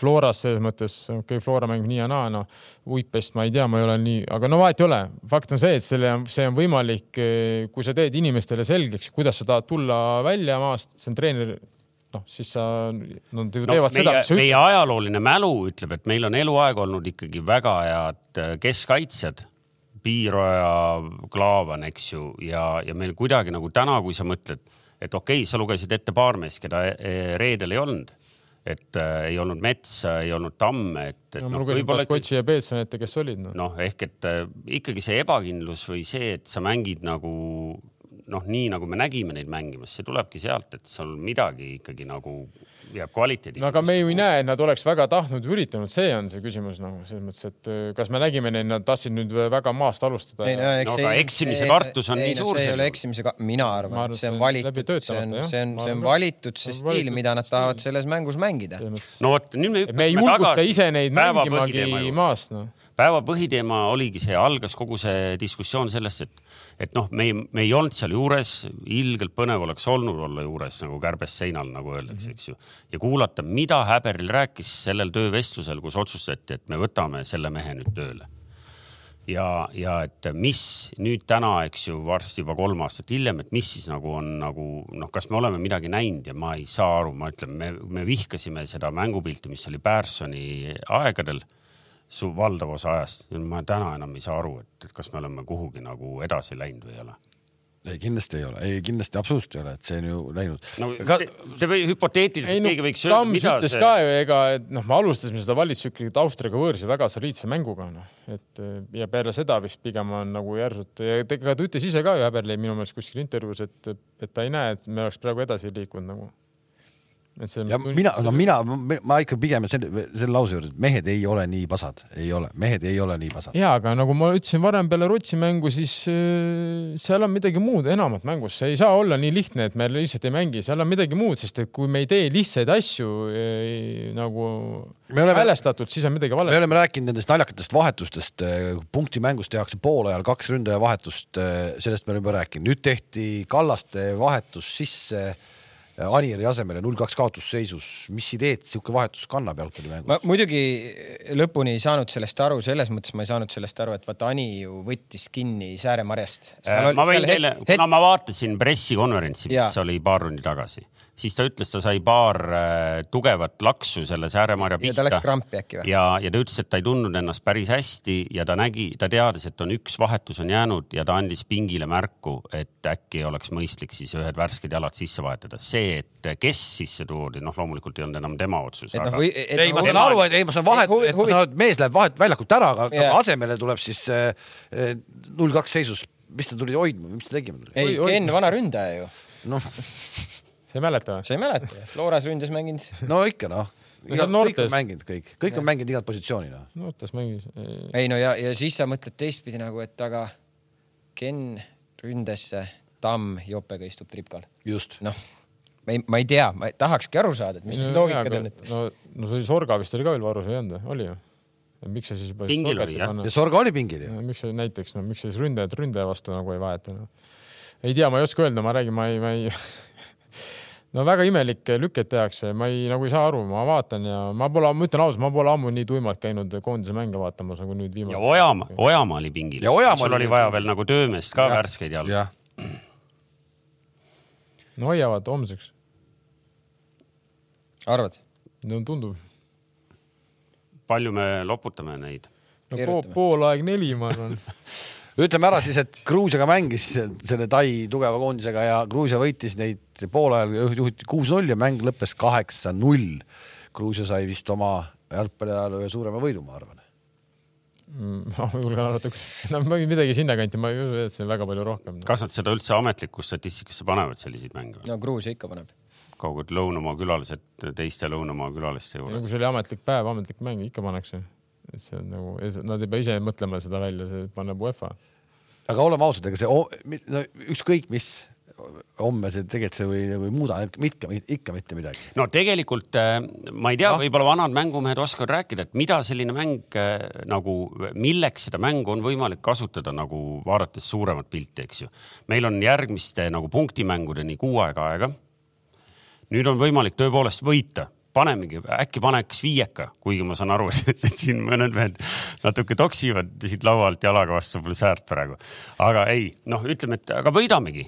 Floras selles mõttes, okei okay,, Flora mängib nii ja naa, noh. Uitpest ma ei tea, ma ei ole nii, aga no vahet ei ole. fakt on see, et selle, see on võimalik, kui sa teed inimestele selgeks, kuidas sa tahad tulla välja maast, see on treener, noh, siis sa, nad ju no, teevad seda, meie, ajalooline mälu ütleb, et meil on eluaeg olnud ikkagi väga head äh, keskkaitsjad Piiroja, Klaavan, eks ju, ja, ja meil kuidagi nagu täna, kui sa mõtled, et okei okay,, sa lugesid ette paar meest, keda e-, reedel ei olnud et äh, ei olnud metsa, ei olnud tamme, et, et. no ma lugesin no, Baskotši ja Peetson ette, kes olid noh. noh, ehk et äh, ikkagi see ebakindlus või see, et sa mängid nagu noh, nii nagu me nägime neid mängimas, see tulebki sealt, et sul midagi ikkagi nagu jääb kvaliteedis. no aga me ju ei näe, et nad oleks väga tahtnud või üritanud, see on see küsimus nagu selles mõttes, et äh, kas me nägime neid, nad tahtsid nüüd väga maast alustada. ei no, eks no, aga eksimise kartus on ei, nii no, suur. see ei ole eksimise, mina arvan, et see on valitud, see on, see on, see on valitud see stiil, mida nad tahavad selles mängus mängida. no vot, nüüd me hüppasime tagasi. me ei julgusta ise neid mängimagi maast, noh päeva põhiteema oligi see, algas kogu see diskussioon sellest, et, et noh, me ei, me ei olnud seal juures, ilgelt põnev oleks olnud olla juures nagu kärbes seinal, nagu öeldakse -hmm. eks ju. ja kuulata, mida Häberil rääkis sellel töövestlusel, kus otsustati, et me võtame selle mehe nüüd tööle. ja, ja et mis nüüd täna, eks ju, varsti juba kolm aastat hiljem, et mis siis nagu on nagu noh, kas me oleme midagi näinud ja ma ei saa aru, ma ütlen, me, me vihkasime seda mängupilti, mis oli Pärsoni aegadel su valdav osa ajast. ma täna enam ei saa aru, et, et kas me oleme kuhugi nagu edasi läinud või ei ole ei, kindlasti ei ole, ei kindlasti absoluutselt ei ole, et see on ju läinud. no Ka... te, te või hüpoteetiliselt no, keegi võiks öelda, mida ütles see. ka ju, ega, et noh, me alustasime seda valitsustsüklit Austriaga võõrsil väga soliidse mänguga, noh, et ja peale seda vist pigem on nagu järsult ja ega ta ütles ise ka ju Häberli minu meelest kuskil intervjuus, et, et ta ei näe, et me oleks praegu edasi liikunud nagu ja mina, no mina, ma ikka pigem selle, selle lause juurde, et mehed ei ole nii pasad, ei ole, mehed ei ole nii pasad. ja, aga nagu ma ütlesin varem peale Rootsi mängu, siis äh, seal on midagi muud enamat mängus, see ei saa olla nii lihtne, et me lihtsalt ei mängi, seal on midagi muud, sest et kui me ei tee lihtsaid asju äh, nagu häälestatud, siis on midagi vale. me oleme rääkinud nendest naljakatest vahetustest, äh, punktimängust tehakse poolajal kaks ründaja vahetust, sellest me oleme juba rääkinud, nüüd tehti Kallaste vahetus sisse Anieri asemele null kaks kaotusseisus, mis ideed sihuke vahetus kannab jalgpallimängus? ma muidugi lõpuni ei saanud sellest aru, selles mõttes ma ei saanud sellest aru, et vaata Ani ju võttis kinni Sääremarjast. Äh, ma võin teile, kuna ma vaatasin pressikonverentsi, mis ja. oli paar tundi tagasi siis ta ütles, ta sai paar äh, tugevat laksu selle Sääremarja pihta. ja ta läks krampi äkki või? ja, ja ta ütles, et ta ei tundnud ennast päris hästi ja ta nägi, ta teadis, et on üks vahetus on jäänud ja ta andis pingile märku, et äkki oleks mõistlik siis ühed värsked jalad sisse vahetada. see, et kes sisse toodi, noh, loomulikult ei olnud enam tema otsus. Aga... No, ei, ma saan aru, et ei, ma saan vahet, et ma saan aru, et mees läheb vahet väljakult ära, aga yeah. asemele tuleb siis äh, äh, null kaks seisus mis ta tuli hoidma, mis ta tegema tuli? ei, Ken, vana ründaja ju. noh sa ei mäleta või? sa ei mäleta? Looras ründas mänginud. no ikka noh. kõik on mänginud kõik, kõik on mänginud igat positsiooni noh. noortes mängis. ei no ja, ja siis sa mõtled teistpidi nagu, et aga Ken ründasse, Tamm Jopega istub tripkal. just. noh, ma ei, ma ei tea, ma tahakski aru saada, et mis need no, loogikad on, et. no, no see Sorga vist oli ka veel varus, ei olnud või? oli ju? miks sa siis juba pingil oli jah. ja Sorga oli pingil ju. miks sa näiteks, no miks sa siis ründajat ründaja vastu nagu ei vaheta no.? ei tea, ma ei oska öelda, ma räägin, ma ei, ma ei no väga imelikke lükkeid tehakse, ma ei, nagu ei saa aru, ma vaatan ja ma pole, ma ütlen ausalt, ma pole ammu nii tuimalt käinud koondise mänge vaatamas nagu nüüd viimane. ja Ojamaa, Ojamaa oli pingil. sul oli vaja veel nagu töömeest ka ja. värskeid jalgu. no hoiavad homseks. arvad? no tundub. palju me loputame neid? no po poolaeg neli, ma arvan ütleme ära siis, et Gruusiaga mängis selle Tai tugeva koondisega ja Gruusia võitis neid poolajal juhiti kuus-null ja mäng lõppes kaheksa-null. Gruusia sai vist oma jalgpalliajaloo ühe suurema võidu, ma arvan mm, ma julgen arvata, no midagi sinnakanti, ma ei usu, et see on väga palju rohkem. kas nad seda üldse ametlikku statistikasse panevad, selliseid mänge? no Gruusia ikka paneb. kaugelt lõunamaa külalised teiste lõunamaa külaliste juures. kui see oli ametlik päev, ametlik mäng, ikka pannakse. Et see on nagu, nad ei pea ise mõtlema seda välja, see paneb UEFA aga oleme ausad, ega see no, ükskõik mis homme see tegelikult see või, või muuda ikka, ikka mitte midagi. no tegelikult äh, ma ei tea no., võib-olla vanad mängumehed oskavad rääkida, et mida selline mäng äh, nagu, milleks seda mängu on võimalik kasutada nagu vaadates suuremat pilti, eks ju. meil on järgmiste nagu punktimängudeni kuu aega aega. nüüd on võimalik tõepoolest võita panemegi, äkki paneks viieka, kuigi ma saan aru, et siin mõned mehed natuke toksivad siit laua alt jalaga vastu pole säärt praegu. aga ei, noh, ütleme, et aga võidamegi.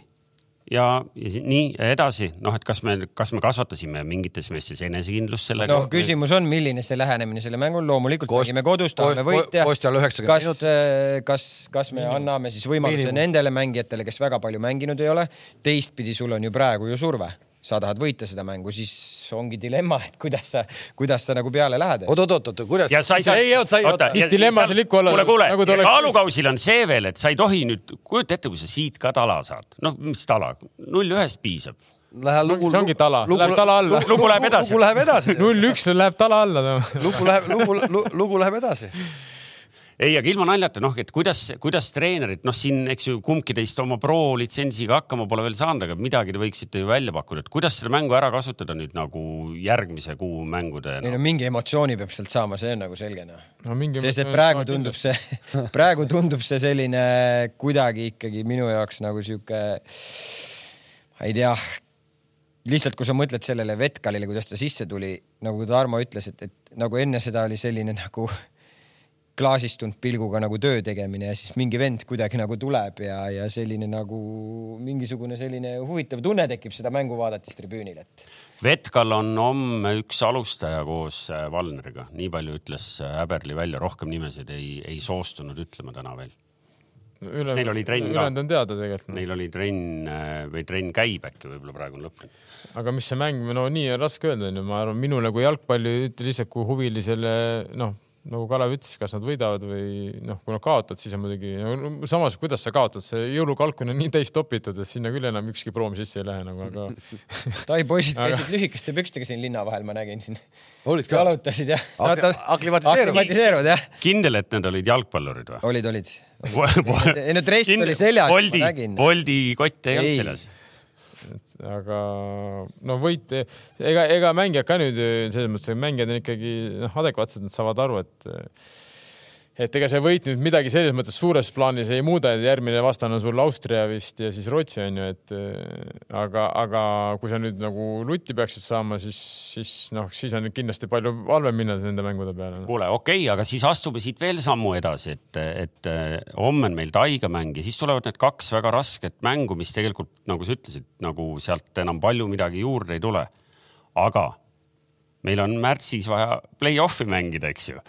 ja, ja nii edasi, noh, et kas me, kas me kasvatasime mingites meestes enesekindlust sellega noh, küsimus on, milline see lähenemine selle mängul, loomulikult Kost- mängime kodus, tahame 90 kas minutit., kas, kas me anname siis võimaluse Miinimum. nendele mängijatele, kes väga palju mänginud ei ole, teistpidi sul on ju praegu ju surve, sa tahad võita seda mängu, siis ongi dilemma, et kuidas sa, kuidas sa nagu peale lähed. oot, oot, oot, kuidas? ja sa ei saa. ei, oot, sa ei, oota. Mis dilemma seal ikka olla- kuule, kuule nagu kaalukausil on see veel, et sa ei tohi nüüd, kujuta ette, kui sa siit ka tala saad, noh, mis tala, null ühest piisab. Läheb lugu. see ongi tala. Läheb tala alla. lugu läheb edasi. lugu läheb edasi. null üks läheb tala alla. lugu läheb, lugu, lugu läheb edasi. ei, aga ilma naljata, noh, et kuidas, kuidas treenerid, noh, siin, eks ju, kumbki teist oma pro litsentsiga hakkama pole veel saanud, aga midagi te võiksite ju välja pakkuda, et kuidas seda mängu ära kasutada nüüd nagu järgmise kuu mängude ei no mingi emotsiooni peab sealt saama, see on nagu selge noh. no mingi. sest et praegu tundub see, praegu tundub see selline kuidagi ikkagi minu jaoks nagu sihuke, ma ei tea, lihtsalt kui sa mõtled sellele Vetkalile, kuidas ta sisse tuli, nagu Tarmo ütles, et, et nagu enne seda oli selline nagu klaasistunud pilguga nagu töö tegemine ja siis mingi vend kuidagi nagu tuleb ja, ja selline nagu mingisugune selline huvitav tunne tekib seda mängu vaadates tribüünil, et Vetkal on homme üks alustaja koos äh, Valneriga, nii palju ütles äh, Häberli välja, rohkem nimesid ei, ei soostunud ütlema täna veel. ülejäänud neil oli trenn ka. ülejäänud on teada tegelikult. Neil oli trenn äh, või trenn käib äkki võib-olla praegu on lõppenud. aga mis see mäng, no nii on raske öelda, onju, ma arvan, minule kui jalgpalli lihtsalt kui huvilisele, noh, nagu Kalev ütles, kas nad võidavad või noh, kui nad kaotavad, siis on muidugi no, samas, kuidas sa kaotad, see jõulukalkun on nii täis topitud, et sinna küll enam ükski proom sisse ei lähe nagu, aga Tai poisid Aga- käisid lühikeste pükstega siin linna vahel, ma nägin siin. olid ka? jalutasid jah. aklimatiseeruvad. aklimatiseeruvad jah, kindel, et need olid jalgpallurid või? olid, olid. ei no dress oli seljas, ma, nägin. Boldi kott ei olnud seljas. Aga no võit, ega, ega mängijad ka nüüd selles mõttes, mängijad on ikkagi noh, adekvaatsed, nad saavad aru, et et ega see võit nüüd midagi selles mõttes suures plaanis ei muuda, et järgmine vastane on sul Austria vist ja siis Rootsi on ju, et eh, aga, aga kui sa nüüd nagu lutti peaksid saama, siis, siis noh, siis on kindlasti palju halvem minna nende mängude peale kuule, okei okay,, aga siis astume siit veel sammu edasi, et, et eh, homme on meil Taiga mäng ja siis tulevad need kaks väga rasket mängu, mis tegelikult nagu sa ütlesid, nagu sealt enam palju midagi juurde ei tule. aga meil on märtsis vaja play-off'i mängida, eks ju.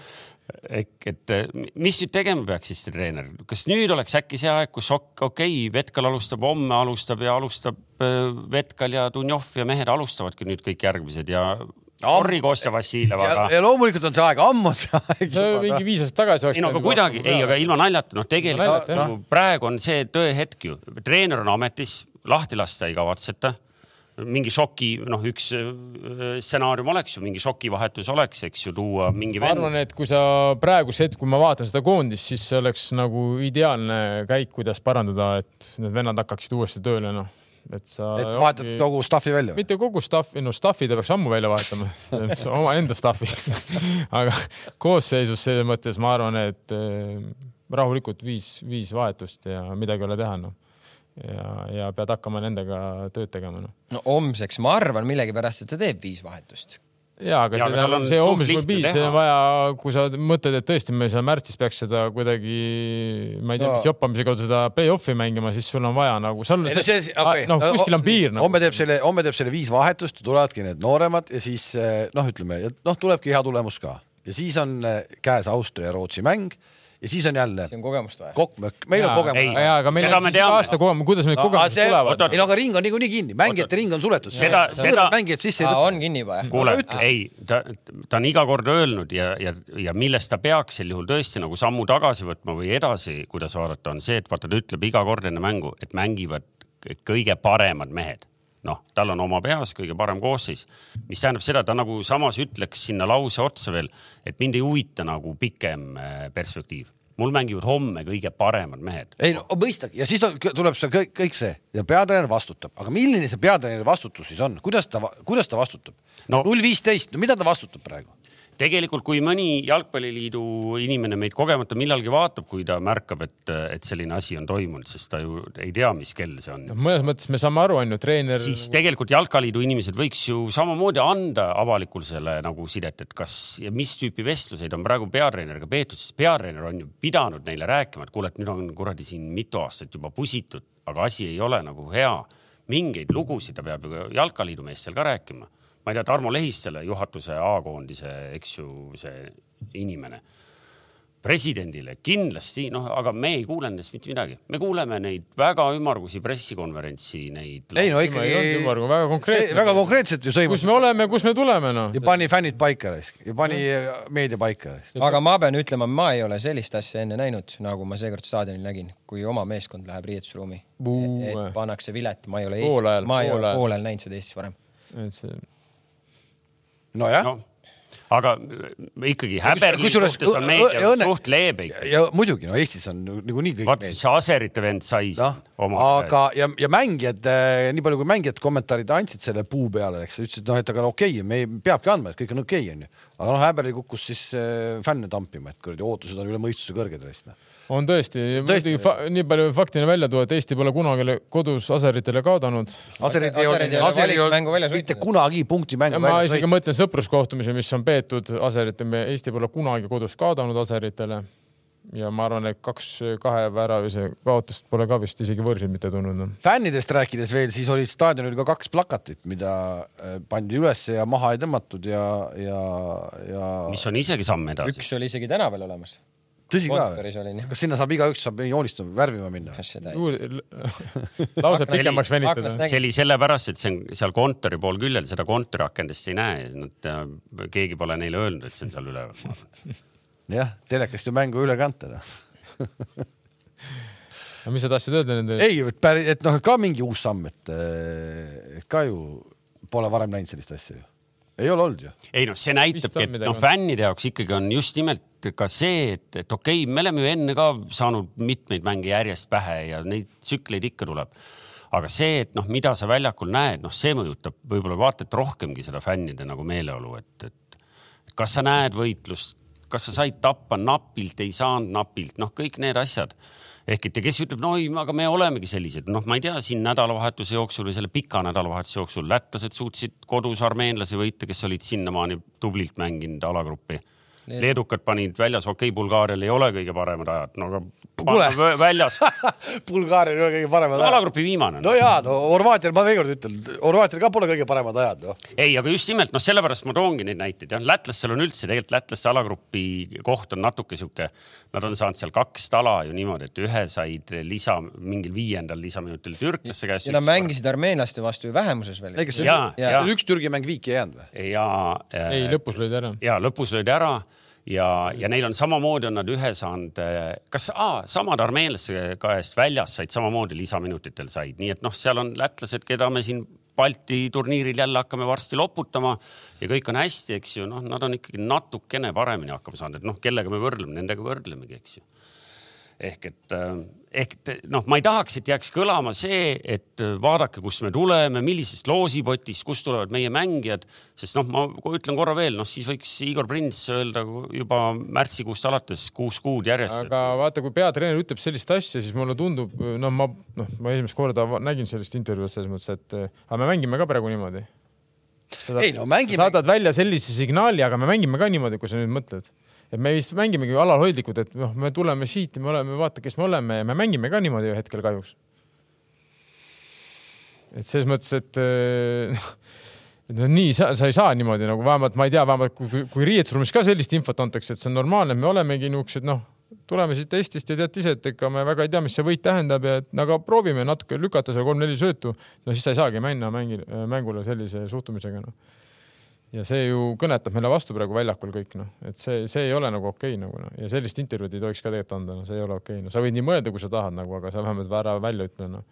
Ehk et eh, mis nüüd tegema peaks siis treener, kas nüüd oleks äkki see aeg, kus ok- okei okay,, Vetkal alustab homme, alustab ja alustab eh, Vetkal ja Dunjov ja mehed alustavadki nüüd kõik järgmised ja Orri koos ja Vassilevaga ja, loomulikult on see aeg ammu see aeg mingi noh. viis aastat tagasi oleks ei no aga kuidagi, ei, aga ilma naljata, noh, tegelikult jah. nagu praegu on see tõehetk ju, treener on ametis, lahti lasta ei kavatseta. Mingi šoki, noh, üks äh, stsenaarium oleks ju, mingi šokivahetus oleks, eks ju, tuua mingi ma arvan, et kui sa praeguse hetk, kui ma vaatan seda koondist, siis see oleks nagu ideaalne käik, kuidas parandada, et need vennad hakkaksid uuesti tööle, noh, et sa. et vahetad kogu stuff'i välja. mitte kogu staff'i, no staff'i ta peaks ammu välja vahetama, omaenda staff'i. aga koosseisus selles mõttes ma arvan, et eh, rahulikult viis, viis vahetust ja midagi ei ole teha, noh. ja, ja pead hakkama nendega tööd tegema, noh. no homseks ma arvan millegipärast, et ta teeb viis vahetust. ja, aga Jaa, aga tal see, on see piis, teha. see on vaja, kui sa mõtled, et tõesti me seal märtsis peaks seda kuidagi, ma ei tea No. no., mis joppamise kaudu seda play-off'i mängima, siis sul on vaja nagu, seal ei no see, okei. noh, kuskil on piir nagu.. homme teeb selle, homme teeb selle viis vahetust, tulevadki need nooremad ja siis eh, noh, ütleme, noh, tulebki hea tulemus ka ja siis on eh, käes Austria ja Rootsi mäng ja siis on jälle see on kogemust vaja. kokkmõkk, meil on Ei, kogemus. ja, aga meil Seda on me siis aasta kogemus, kuidas need kogemused see, tulevad ei no aga ring on niikuinii kinni, mängijate ring on suletud. Seda- seda- mängijad sisse ei võta. on kinni juba jah? kuule ei, ta, ta on iga kord öelnud ja, ja, ja millest ta peaks sel juhul tõesti nagu sammu tagasi võtma või edasi, kuidas vaadata, on see, et vaata, ta ütleb iga kord enne mängu, et mängivad kõige paremad mehed noh, tal on oma peas kõige parem koosseis, mis tähendab seda, ta nagu samas ütleks sinna lause otsa veel, et mind ei huvita nagu pikem äh, perspektiiv. mul mängivad homme kõige paremad mehed. ei no mõistagi ja siis tuleb see kõik, kõik see ja peatreener vastutab, aga milline see peatreeneri vastutus siis on, kuidas ta, kuidas ta vastutab no,? null viisteist, no mida ta vastutab praegu? tegelikult, kui mõni jalgpalliliidu inimene meid kogemata millalgi vaatab, kui ta märkab, et, et selline asi on toimunud, sest ta ju ei tea, mis kell see on. mõnes mõttes me saame aru, on ju, treener. siis tegelikult Jalkaliidu inimesed võiks ju samamoodi anda avalikkusele nagu sidet, et kas ja mis tüüpi vestluseid on praegu peatreeneriga peetud, sest peatreener on ju pidanud neile rääkima, et kuule, et nüüd on kuradi siin mitu aastat juba pusitud, aga asi ei ole nagu hea mingeid lugusid ta peab ju jalkaliidu meestel ka rääkima. Ma ei tea, Tarmo Lehistele, juhatuse A-koondise, eks ju, see inimene presidendile kindlasti, noh, aga me ei kuule nendest mitte midagi, me kuuleme neid väga ümmargusi pressikonverentsi, neid. ei no ei ikkagi ümmargu, väga konkreetne. väga konkreetselt ju kus sõimas me oleme, kus me tuleme noh. ja pani fännid paika raisk ja pani meedia paika raisk. aga ma pean ütlema, ma ei ole sellist asja enne näinud, nagu ma seekord staadionil nägin, kui oma meeskond läheb riietusruumi. Et pannakse vilet, ma ei ole Poolajal, Eesti, ma ei ole poolel näinud seda Eestis varem. et see nojah noh, aga ikkagi häberli suhtes on meedia õnne- suht leebe ikka. ja muidugi no Eestis on niikuinii kõik vaata, see Aserite vend sai siin, oma. aga ja, ja mängijad, nii palju kui mängijad kommentaarid andsid selle puu peale, eks ütlesid noh, et aga no okei okay,, me ei, peabki andma, et kõik on okei okay, onju. aga noh, Häberli kukkus siis äh, fänne tampima, et kuradi ootused on üle mõistuse kõrged raisk noh. On tõesti, Tõesti. nii palju faktina välja tuua, et Eesti pole kunagi kodus aseritele kaotanud. Aserid ei olnud, Aserid ei olnud mitte kunagi punkti mängu ma väljas isegi võitnud. mõtlen sõpruskohtumisi, mis on peetud aserite, Eesti pole kunagi kodus kaotanud aseritele. ja ma arvan, et kaks kahe väravise kaotust pole ka vist isegi võõrsil mitte tulnud no.. fännidest rääkides veel, siis oli staadionil ka kaks plakatit, mida äh, pandi üles ja maha ei tõmmatud ja, ja, ja mis on isegi samm edasi. üks oli isegi tänaval olemas. Tõsi ka kas sinna saab igaüks saab joonistama, värvima minna? lause pikemaks venitada. see oli sellepärast, et see on seal kontori pool küljel, seda kontoriakendest ei näe, nad, keegi pole neile öelnud, et see on seal üleval. jah, telekast ju mängu üle kanta noh. mis sa tahtsid öelda nende? ei, et päris, et noh, ka mingi uus samm, et, et ka ju pole varem näinud sellist asja ju. Ei ole olnud ju. ei noh, see näitabki, et noh, fännide jaoks ikkagi on just nimelt ka see, et, et okei okay,, me oleme ju enne ka saanud mitmeid mänge järjest pähe ja neid tsükleid ikka tuleb. aga see, et noh, mida sa väljakul näed, noh, see mõjutab võib-olla vaata et rohkemgi seda fännide nagu meeleolu, et, et kas sa näed võitlust, kas sa said tappa napilt, ei saanud napilt, noh, kõik need asjad ehk et ja kes ütleb, no ei, aga me olemegi sellised, noh, ma ei tea, siin nädalavahetuse jooksul või selle pika nädalavahetuse jooksul lätlased suutsid kodus armeenlasi võita, kes olid sinnamaani tublilt mänginud alagruppi. Leedukad panid väljas, okei okay,, Bulgaarial ei ole kõige paremad ajad, no aga väljas, Bulgaaria ei ole kõige paremad ajad. alagrupi viimane no jaa, no Horvaatial, ma veel kord ütlen, Horvaatial ka pole kõige paremad ajad noh. ei, aga just nimelt noh, sellepärast ma toongi neid näiteid jah, lätlastel on üldse tegelikult lätlaste alagrupi koht on natuke sihuke, nad on saanud seal kaks tala ju niimoodi, et ühe said lisa mingil viiendal lisaminutil türklaste käest. ja nad mängisid armeenlaste vastu ju vähemuses veel ei, kas see teil üks Türgi mäng viiki ei jäänud või? ja. ei, lõpus lõid ära. ja lõpus löödi ära ja, ja neil on samamoodi on nad ühe saanud, kas aa, samad armeenlaste käest väljas said samamoodi lisaminutitel said, nii et noh, seal on lätlased, keda me siin Balti turniiril jälle hakkame varsti loputama ja kõik on hästi, eks ju, noh, nad on ikkagi natukene paremini hakkama saanud, et noh, kellega me võrdleme, nendega võrdlemegi, eks ju. Ehk et, ehk noh, ma ei tahaks, et jääks kõlama see, et vaadake, kust me tuleme, millisest loosipotist, kust tulevad meie mängijad, sest noh, ma ütlen korra veel, noh siis võiks Igor Prins öelda juba märtsikuust alates kuus kuud järjest. aga vaata, kui peatreener ütleb sellist asja, siis mulle tundub, noh, ma, noh, ma esimest korda nägin sellist intervjuud selles mõttes, et eh, aga me mängime ka praegu niimoodi. ei no mängime, saadad välja sellise signaali, aga me mängime ka niimoodi, kui sa nüüd mõtled. Et me vist mängimegi alalhoidlikud, et noh, me tuleme siit ja me oleme, vaata, kes me oleme ja me mängime ka niimoodi ühel hetkel kahjuks. et selles mõttes, et eh, et no nii sa, sa ei saa niimoodi nagu vähemalt ma ei tea, vähemalt kui, kui, riietusruumis ka sellist infot antakse, et see on normaalne, me olemegi niisugused noh, tuleme siit Eestist ja teate ise, et ega me väga ei tea, mis see võit tähendab ja et aga proovime natuke lükata seal kolm-neli söötu. no siis sa ei saagi minna mängi, mängule sellise suhtumisega noh ja see ju kõnetab meile vastu praegu väljakul kõik noh, et see, see ei ole nagu okei okay, nagu noh ja sellist intervjuud ei tohiks ka tegelikult anda, noh, see ei ole okei okay., no sa võid nii mõelda, kui sa tahad nagu, aga sa vähemalt ära välja ütle noh.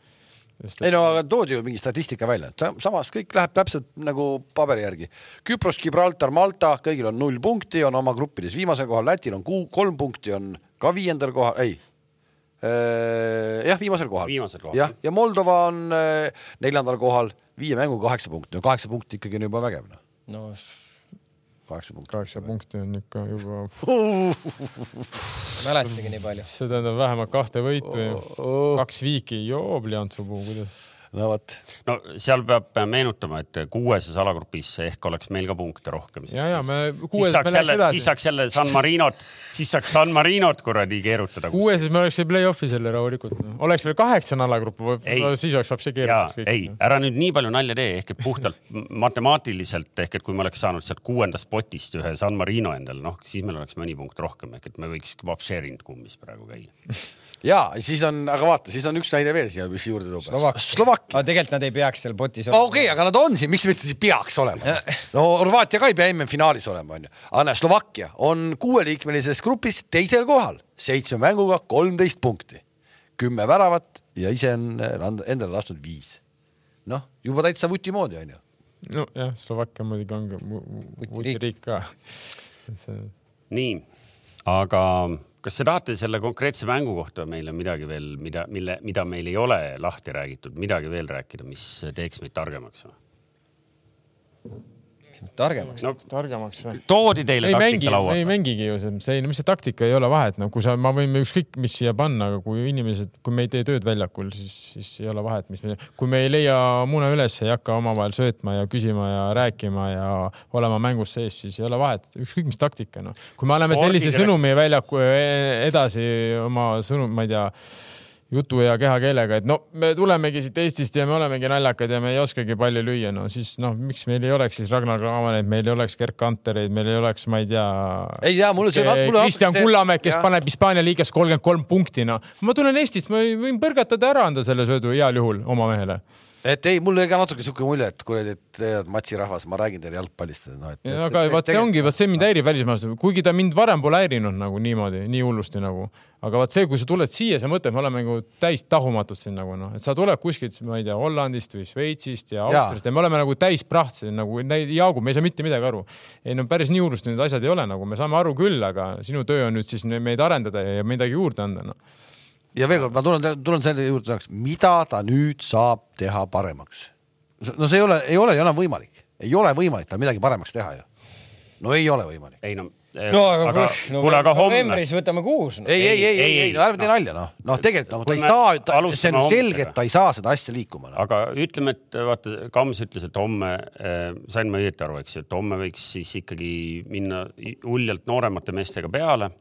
ei no aga toodi ju mingi statistika välja, samas kõik läheb täpselt nagu paberi järgi. Küpros, Gibraltar, Malta, kõigil on null punkti, on oma gruppides viimasel kohal, Lätil on kuu- kolm punkti, on ka viiendal kohal, ei. jah, viimasel kohal. Viimasel kohal. jah, ja Moldova on äh, neljandal kohal, viie mänguga kaheksa punkti, no kaheksa punkti ikkagi on juba vägev noh, no kaheksa punkti. kaheksa punkti on ikka juba, mäletagi nii palju. see tähendab vähemalt kahte võitu ja Oh. kaks viiki, joo, pliantsupuu, kuidas. No vot, no seal peab meenutama, et kuueses alagrupis ehk oleks meil ka punkte rohkem. ja, ja me siis kuues me saaks läheks jälle, siis saaks jälle San Marinot, siis saaks San Marinot kuradi keerutada. kuueses me oleks play-off'i selle rahulikult. oleks veel kaheksane alagrupp, siis oleks ja keerukas. ei, ära nüüd nii palju nalja tee, ehk et puhtalt matemaatiliselt ehk et kui me oleks saanud sealt kuuendast potist ühe San Marino endale, noh siis meil oleks mõni punkt rohkem ehk et me võiks vapšeerinud kummis praegu käia. ja siis on, aga vaata, siis on üks näide veel siia, mis juurde tuua. Slovakkia. Slovakkia. aga tegelikult nad ei peaks seal potis okei okay,, aga nad on siin, miks mitte siis peaks olema? no Horvaatia ka ei pea MM-finaalis olema, onju. aga näe, Slovakkia on kuueliikmelises grupis teisel kohal, seitsme mänguga kolmteist punkti, kümme väravat ja ise on endale lasknud viis. noh, juba täitsa vuti moodi, onju. nojah, Slovakkia muidugi on ka vuti riik ka. nii, aga kas te tahate selle konkreetse mängu kohta meile midagi veel, mida, mille, mida meil ei ole lahti räägitud, midagi veel rääkida, mis teeks meid targemaks või? targemaks. no targemaks või? toodi teile ei mängi, taktika laua ei. mängigi ju see, see, mis see taktika ei ole vahet, no kui sa, ma võin ükskõik mis siia panna, aga kui inimesed, kui me ei tee tööd väljakul, siis, siis ei ole vahet, mis me, kui me ei leia muna üles, ei hakka omavahel söötma ja küsima ja rääkima ja olema mängus sees, siis ei ole vahet, ükskõik mis taktika, noh. kui me anname sellise sõnumi väljaku e- edasi oma sõnum, ma ei tea jutu ja kehakeelega, et no me tulemegi siit Eestist ja me olemegi naljakad ja me ei oskagi palli lüüa, no siis noh, miks meil ei oleks siis Ragnar Kavaneid, meil ei oleks Gerd Kantereid, meil ei oleks, ma ei tea. ei tea, mulle see, Kristjan Kullamäe, kes ja. paneb Hispaania liigas kolmkümmend kolm punkti, noh. ma tulen Eestist, ma võin põrgatada ära anda selle söödu heal juhul oma mehele. Et ei, mul oli ka natuke siuke mulje, et kuradi, et tead, Matsi rahvas, ma räägin teile jalgpallist, noh et. aga vaat see ongi, vaat see mind häirib välismaalasel, kuigi ta mind varem pole häirinud nagu niimoodi, nii hullusti nagu. aga vaat see, kui sa tuled siia, sa mõtled, me oleme nagu täis tahumatud siin nagu noh, et sa tuled kuskilt, ma ei tea, Hollandist või Šveitsist ja Austriast ja me oleme nagu täis praht siin nagu näi- Jaagu, me ei saa mitte midagi aru. ei no päris nii hullusti need asjad ei ole nagu, me saame aru küll, aga sinu töö on nüüd siis meid arendada ja midagi juurde anda noh. Ja veel kord, ma tulen, tulen selle juurde tagasi, mida ta nüüd saab teha paremaks? no see ei ole, ei ole ju enam võimalik, ei ole võimalik tal midagi paremaks teha ju. no ei ole võimalik. ei no, no aga, aga no, kuule, aga homme. novembris võtame kuus no.. ei, ei, ei, ei, ei, no ärme tee no. nalja, noh, noh, tegelikult noh, ta ei saa, see on selge, et ta ei saa seda asja liikuma no.. aga ütleme, et vaata, Kams ütles, et homme äh,, sain ma õieti aru, eks ju, et homme võiks siis ikkagi minna uljalt nooremate meestega peale.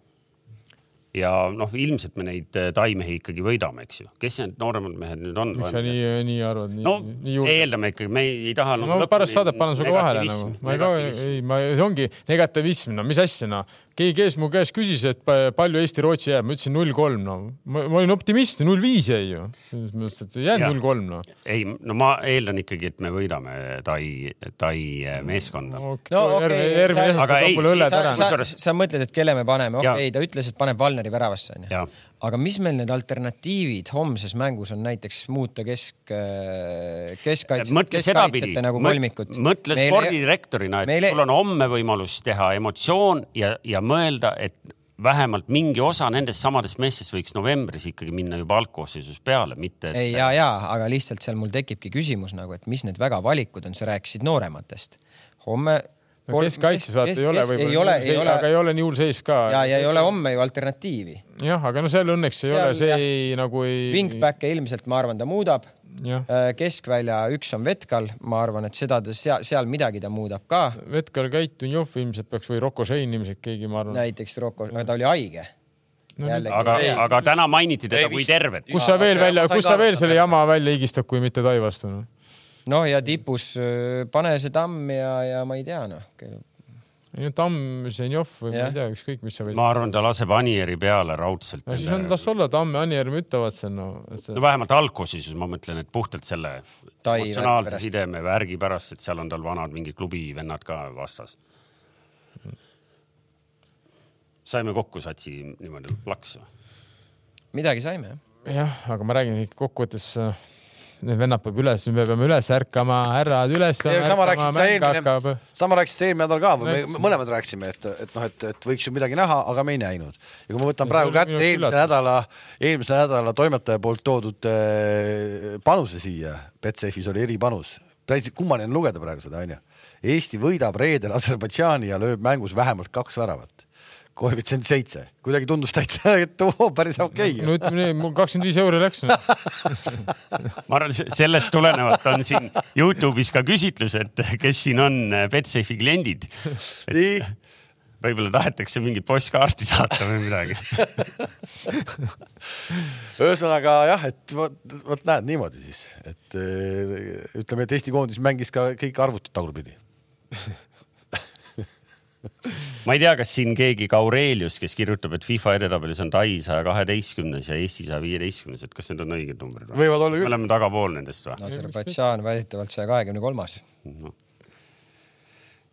Ja noh, ilmselt me neid äh, taimehi ikkagi võidame, eks ju, kes need nooremad mehed nüüd on? miks sa nii, nii arvad, nii no nii julgelt? eeldame ikkagi, me ei, ei taha no ma pärast saadet panen sinuga vahele nagu, ma ei ka, ei, ma, see ongi negativism, no mis asja, noh. keegi käis mu käest küsis, et pa- palju Eesti-Rootsi jääb, ma ütlesin null kolm, no ma, ma olin optimist, null viis jäi ju. selles mõttes, et jääb null kolm, noh. ei, no ma eeldan ikkagi, et me võidame Tai, Tai äh, meeskonda. No järgmine okei,, järgmine sa- sa, sa, sa mõtled, et kelle me paneme, okei okay,, ta ütles, et paneb Valneri väravasse onju aga mis meil need alternatiivid homses mängus on näiteks muuta kesk, sedapidi keskkaitsjate, nagu kolmikut. mõtle spordidirektorina, et meile- sul on homme võimalus teha emotsioon ja, ja mõelda, et vähemalt mingi osa nendest samadest meestest võiks novembris ikkagi minna juba algkoosseisus peale, mitte et ei, ja, ja, aga lihtsalt seal mul tekibki küsimus nagu, et mis need väga valikud on, sa rääkisid noorematest. homme. No keskkaitses vaata ei ole ei ole, võib-olla, ei ole aga ei ole nii hull seis ka. ja, ja ei ole homme ju alternatiivi. jah, aga no seal õnneks ei Seal ole, see jah. ei nagu ei. Wingback'e ilmselt ma arvan, ta muudab. jah, keskvälja üks on Vetkal, ma arvan, et seda ta seal, seal midagi ta muudab ka. Vetkal Käitun-Jov ilmselt peaks või Rocco Šein ilmselt keegi, ma arvan. näiteks Rocco, aga ta oli haige. aga, aga täna mainiti teda Ei, kui tervet. kus sa veel Aga välja, kus sa veel selle jama välja higistad, kui mitte Tai vastu no?? noh, ja tipus pane see tamm ja, ja ma ei tea noh. ei no Tamm, Ženjov või ma Jah. ei tea, ükskõik, mis sa võid. ma arvan, ta laseb Anieri peale raudselt. no siis on, las olla Tamm ja Anier ütlevad seal no, et see no vähemalt algkoosseisus ma mõtlen, et puhtalt selle emotsionaalse sideme värgi pärast, et seal on tal vanad mingid klubivennad ka vastas. saime kokku satsi niimoodi plaks või? midagi saime jah. jah, aga ma räägin ikka kokkuvõttes äh, need vennad peab üles, me peame üles ärkama, härrad üles. sama rääkisid sa eelmine sama rääkisid sa eelmine nädal ka, me mõlemad rääkisime, et, et noh, et, et võiks ju midagi näha, aga me ei näinud. ja kui ma võtan praegu kätte eelmise nädala, eelmise nädala toimetaja poolt toodud eh, panuse siia, Betsafe'is oli eripanus, täitsa kummaline lugeda praegu seda onju. Eesti võidab reedel Aserbaidžaani ja lööb mängus vähemalt kaks väravat. Koefitsient seitse, kuidagi tundus täitsa, et oo, päris okei no okay.. ütleme nii, mul kakskümmend viis euri läks no. ma arvan, sellest tulenevalt on siin Youtube'is ka küsitlus, et kes siin on Betsafe'i kliendid. nii, võib-olla tahetakse mingit postkaarti saata või midagi. ühesõnaga jah, et vot, vot näed niimoodi siis, et ütleme, et Eesti koondis mängis ka kõik arvutid tagurpidi. ma ei tea, kas siin keegi ka Aurelius, kes kirjutab, et FIFA edetabelis on Tai saja kaheteistkümnes ja Eesti saja viieteistkümnes, et kas need on õiged numbrid või? võivad olla me küll. oleme tagapool nendest või? Aserbaidžaan väidetavalt saja kahekümne kolmas.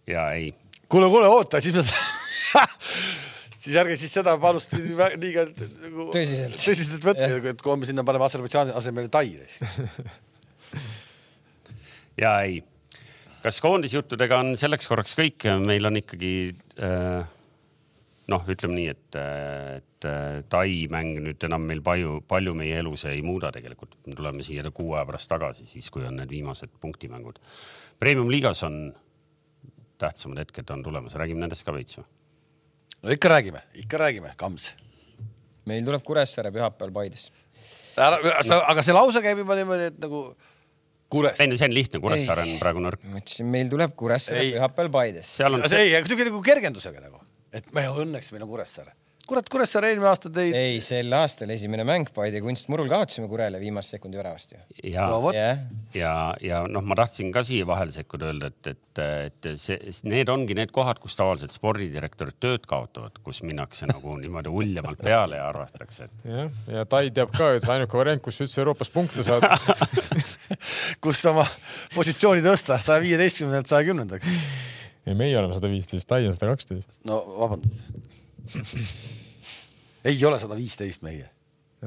ja ei, kuule, kuule, oota, siis me siis ärge siis seda palust liiga nagu Tõsiselt. tõsiselt võtke, et kui me sinna paneme Aserbaidžaani asemel Tai. ja ei. Kas koondisjuttudega on selleks korraks kõik, meil on ikkagi äh, noh, ütleme nii, et, et äh, Tai mäng nüüd enam meil palju, palju meie elus ei muuda tegelikult. me tuleme siia kuu aja pärast tagasi, siis kui on need viimased punktimängud. Premium-liigas on tähtsamad hetked on tulemas, räägime nendest ka veits või? no ikka räägime, ikka räägime, Kams. meil tuleb Kuressaare pühapäeval Paides. aga see lause käib juba niimoodi, et nagu Kuressaare. ei, see on lihtne, Kuressaare on praegu nõrk. ma ütlesin, meil tuleb Kuressaare Ei. pühapäeval Paides. seal on see ei, aga siuke nagu kergendusega nagu, et me õnneks meil on Kuressaare. kurat, Kuressaare eelmine aasta tõi. ei, sel aastal esimene mäng Paide kunstmurul kaotasime Kurele viimase sekundi väravast ju. ja no vot, jah, ja, ja noh, ma tahtsin ka siia vahele sekkuda öelda, et, et, et see, need ongi need kohad, kus tavaliselt spordidirektorid tööd kaotavad, kus minnakse nagu niimoodi uljamalt peale ja arvatakse, et jah, ja Tai teab ka, et ainuke variant, kus üldse Euroopas punkte saada. kus oma positsiooni tõsta saja viieteistkümnendalt saja kümnendaks. ei, meie oleme sada viisteist, Tai on sada kaksteist. no vabandust. ei ole sada viisteist meie.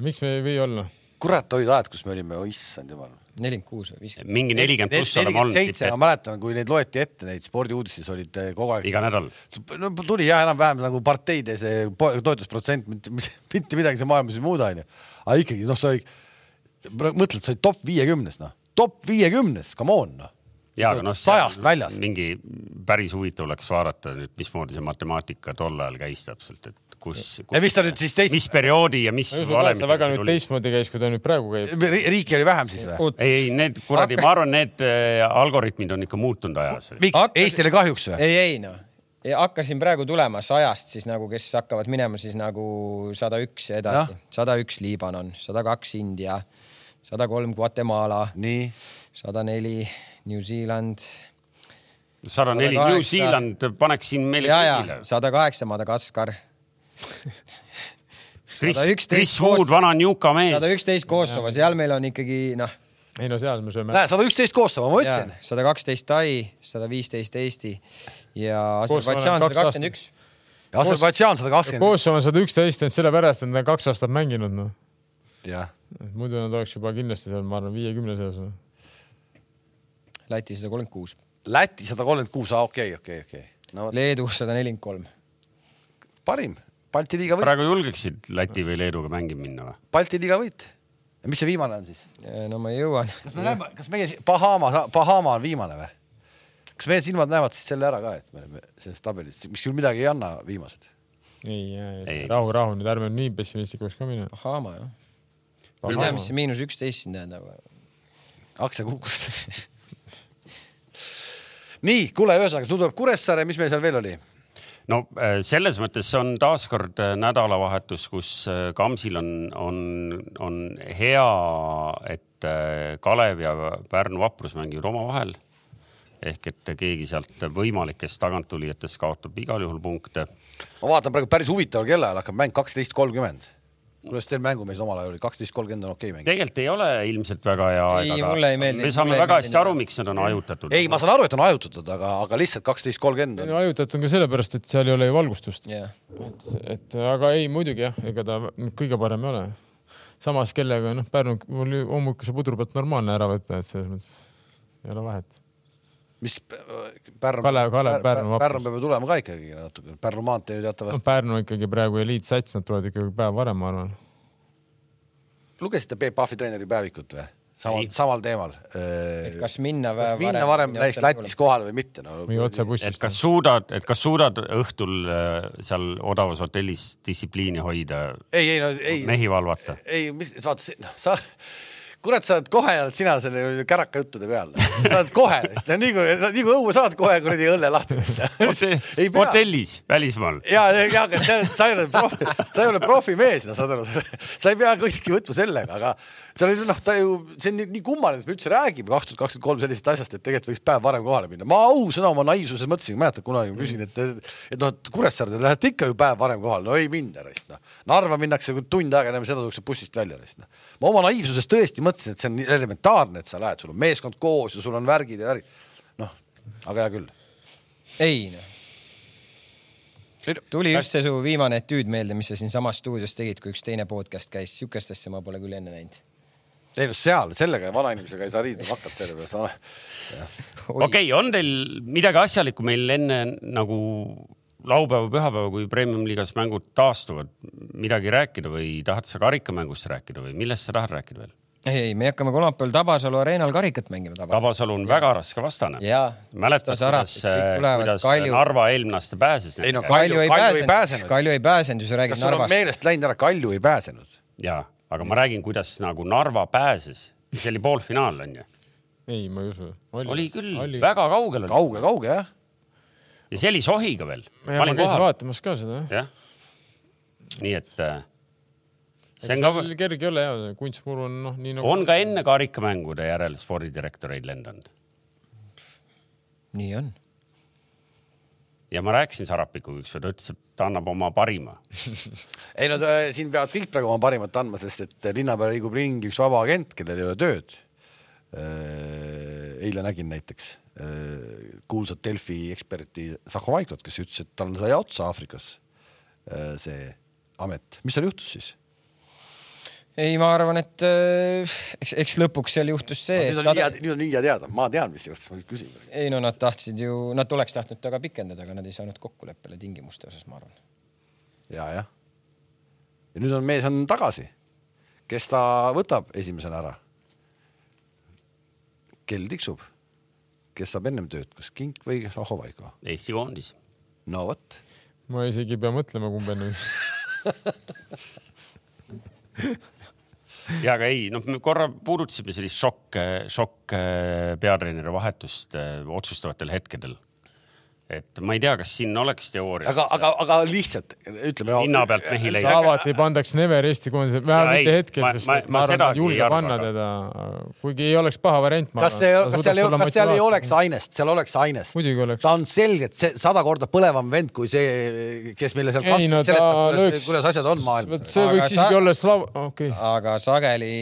miks me ei või olla? kurat, olid ajad, kus me olime, oh issand jumal. nelikümmend kuus või viiskümmend. mingi nelikümmend pluss oleme olnud seitse, ma mäletan, kui neid loeti ette, neid spordiuudistes olid eh, kogu aeg. iga nädal. no tuli jah, enam-vähem nagu parteide see toetusprotsent, mitte midagi see maailmas ei muuda, onju. aga ikkagi noh, sa oli, mõtled, sa olid top viiekümnes noh, top viiekümnes, come on noh. ja aga noh, sajast väljas. mingi päris huvitav oleks vaadata nüüd, mismoodi see matemaatika tol ajal käis täpselt, et kus, kus. ja mis ta nüüd siis teist, mis perioodi ja mis see väga nüüd teistmoodi käis, kui ta nüüd praegu käib. riiki oli vähem siis või? ei, ei need kuradi, ma arvan, need äh, algoritmid on ikka muutunud ajas. miks Hakkas-, Eestile kahjuks või? ei, ei noh, hakkasin praegu tulema sajast siis nagu, kes hakkavad minema siis nagu sada üks ja edasi sada üks Liibanon, sada kaks India, sada kolm Guatemala, nii, sada neli New Zealand sada neli, 108. New Zealand paneks siin meile ja, ja kõigile. sada kaheksa Madagaskar, Chris 111, Chris Wood, vana Njuka mees sada. üksteist Kosovo, seal meil on ikkagi noh, ei no seal me sööme. näe sada üksteist Kosovo, ma ütlesin. sada kaksteist Tai, sada viisteist Eesti ja Aserbaidžaan on sada kaks kakskümmend üks. ja Aserbaidžaan sada kakskümmend. Kosovo on sada üksteist teinud sellepärast, et nad on kaks aastat mänginud, noh. jah, muidu nad oleks juba kindlasti seal, ma arvan, viiekümne seas. noh. Läti sada kolmkümmend kuus, Läti sada kolmkümmend kuus, okei, okei, okei. no vot, Leedu sada nelikümmend kolm. parim, Balti liiga võit, praegu julgeksid Läti või Leeduga mängima minna või? Balti liiga võit. mis see viimane on siis? no ma jõuan. kas me näeme, kas meie, Bahama, Bahama on viimane või? kas meie silmad näevad siis selle ära ka, et me oleme selles tabelis, mis küll midagi ei anna, viimased? ei, Ei. ei, rahu, rahu, nüüd ärme nii pessimistlikuks ka mine. Bahama jah. Ma ei tea, mis see miinus üksteist siin tähendab. aktsia kukkus. nii, kuule, ühesõnaga, siis tuleb Kuressaare, mis meil seal veel oli? no äh, selles mõttes on taaskord äh, nädalavahetus, kus äh, Kamsil on, on, on hea, et Kalev ja Pärnu Vaprus mängivad omavahel. ehk et keegi sealt võimalikest taganttulijatest kaotab igal juhul punkte. ma vaatan praegu päris huvitaval kellaajal hakkab mäng kaksteist kolmkümmend. Kuidas teil mängumees omal ajal oli, kaksteist kolmkümmend on okei mäng? tegelikult ei ole ilmselt väga hea Ei, aeg, ei meeldi- me saame väga hästi aru, miks nad on hajutatud. ei, ma saan aru, et on hajutatud, aga, aga lihtsalt kaksteist kolmkümmend on. hajutatud on ka sellepärast, et seal ei ole ju valgustust. jah, et, et aga ei, muidugi jah, ega ta kõige parem ei ole. samas kellega noh, Pärnu, mul ju hommikuse pudru pealt normaalne ära võtta, et selles mõttes ei ole vahet. Mis Pärnu, Kalev- Kalev- Pärnu. Pärnu peab ju tulema ka ikkagi natuke, Pärnu maantee ju no teatavasti. Pärnu ikkagi praegu eliitsats, nad tulevad ikkagi päev varem, ma arvan. lugesite Peep Pahvi treeneri päevikut või? samal samal teemal. et kas minna kas minna varem näiteks Lätis kohale või mitte no,. või otse et bussist. kas suudad, et kas suudad õhtul äh, seal odavas hotellis distsipliini hoida, ei, ei no ei, mehi valvata? ei, mis, vaata, noh, sa, kurat, sa oled kohe, oled sina selle käraka juttude peal. sa oled kohe, nii kui, nii kui õue saad, kohe kuradi õlle lahti. pea, hotellis, välismaal. ja, ja, aga sa, ei ole profi, sa ei ole profimees, no saad aru, sa ei pea kõiki võtma sellega, aga seal oli noh, ta ju, see on nii, nii kummaline, et me üldse räägime kaks tuhat kakskümmend kolm sellisest asjast, et tegelikult võiks päev varem kohale minna. ma ausõna oma naiivsuses mõtlesin, mäletad kunagi ma küsin, et, et noh, et Kuressaare te lähete ikka ju päev varem kohale, no ei minda raisk noh. Narva minnakse tund aega enne seda tullakse bussist välja raisk noh. ma oma naiivsuses tõesti mõtlesin, et see on nii elementaarne, et sa lähed, sul on meeskond koos ja sul on värgid ja värgid. noh, aga hea küll. ei noh, tuli just see su viimane etüüd meelde, mis sa siinsamas stuudios tegid, kui üks teine podcast käis, siukest asja ma pole küll enne näinud. Ei no seal, sellega vanainimesega ei saa riidma hakata, sellepärast. okei on teil midagi asjalikku meil enne nagu laupäeva, pühapäeva, kui premium-liigas mängud taastuvad, midagi rääkida või tahad sa karikamängust rääkida või millest sa tahad rääkida veel? ei, ei, me hakkame kolmapäeval Tabasalu areenal karikat mängima. Tabasalu on väga raske vastane. jaa. mäletad, kuidas, kuidas Kalju, Narva eelmine aasta pääses? Ei no Kalju ei Kalju ei pääsenud pääsenud., Kalju ei pääsenud, ju sa räägid Narvast. meelest läinud ära, Kalju ei pääsenud? jaa, aga ma räägin, kuidas nagu Narva pääses, see oli poolfinaal onju. ei, ma ei usu. oli küll, väga kaugel oli kauge, kauge jah. ja see oli sohiga veel. ma olin käisin kohal, vaatamas ka seda, jah. jah. nii et äh, see on ka kerge ei ole ja kunstmuru on noh, nii nagu. on ka enne karikamängude järel spordidirektoreid lendanud nii on. ja ma rääkisin Sarapikuga ükskord, ta ütles, et ta annab oma parima. ei no ta, siin peavad kõik praegu oma parimat andma, sest et linna peal liigub ringi üks vaba agent, kellel ei ole tööd. eile nägin näiteks äh, kuulsat Delfi eksperti Zahhovaikot, kes ütles, et tal sai otsa Aafrikas äh, see amet. mis seal juhtus siis? ei, ma arvan, et äh, eks, eks lõpuks seal juhtus see, nüüd et on nad hea, nüüd on nii hea teada, ma tean, mis juhtus, ma nüüd küsin. ei no nad tahtsid ju, nad oleks tahtnud temaga pikendada, aga nad ei saanud kokkuleppele tingimuste osas, ma arvan. ja, jah. ja nüüd on mees on tagasi. kes ta võtab esimesena ära? kell tiksub. kes saab ennem tööd, kas Kink või Zahhovaiko? Eesti koondis. no vot ma isegi ei pea mõtlema, kumb enne. ja aga ei, noh, me korra puudutasime sellist šokk, šokk peatreeneri vahetust eh, otsustavatel hetkedel. Et ma ei tea, kas siin oleks teoorias. aga, aga, aga lihtsalt ütleme. hinna pealt mehi leida. alati pandaks Never Eesti koondise, vähemalt mitte hetkel sest ma- ma ma arvan, et julge panna aga- teda, kuigi ei oleks paha variant. kas see, kas seal, kas seal ei oleks ainest, seal oleks ainest. muidugi oleks. ta on selgelt see sada korda põlevam vend kui see, kes meile seal ei no ta seletab, lööks, kuidas asjad on maailmas see Aga võiks sa- isegi olla slav, okei. aga sageli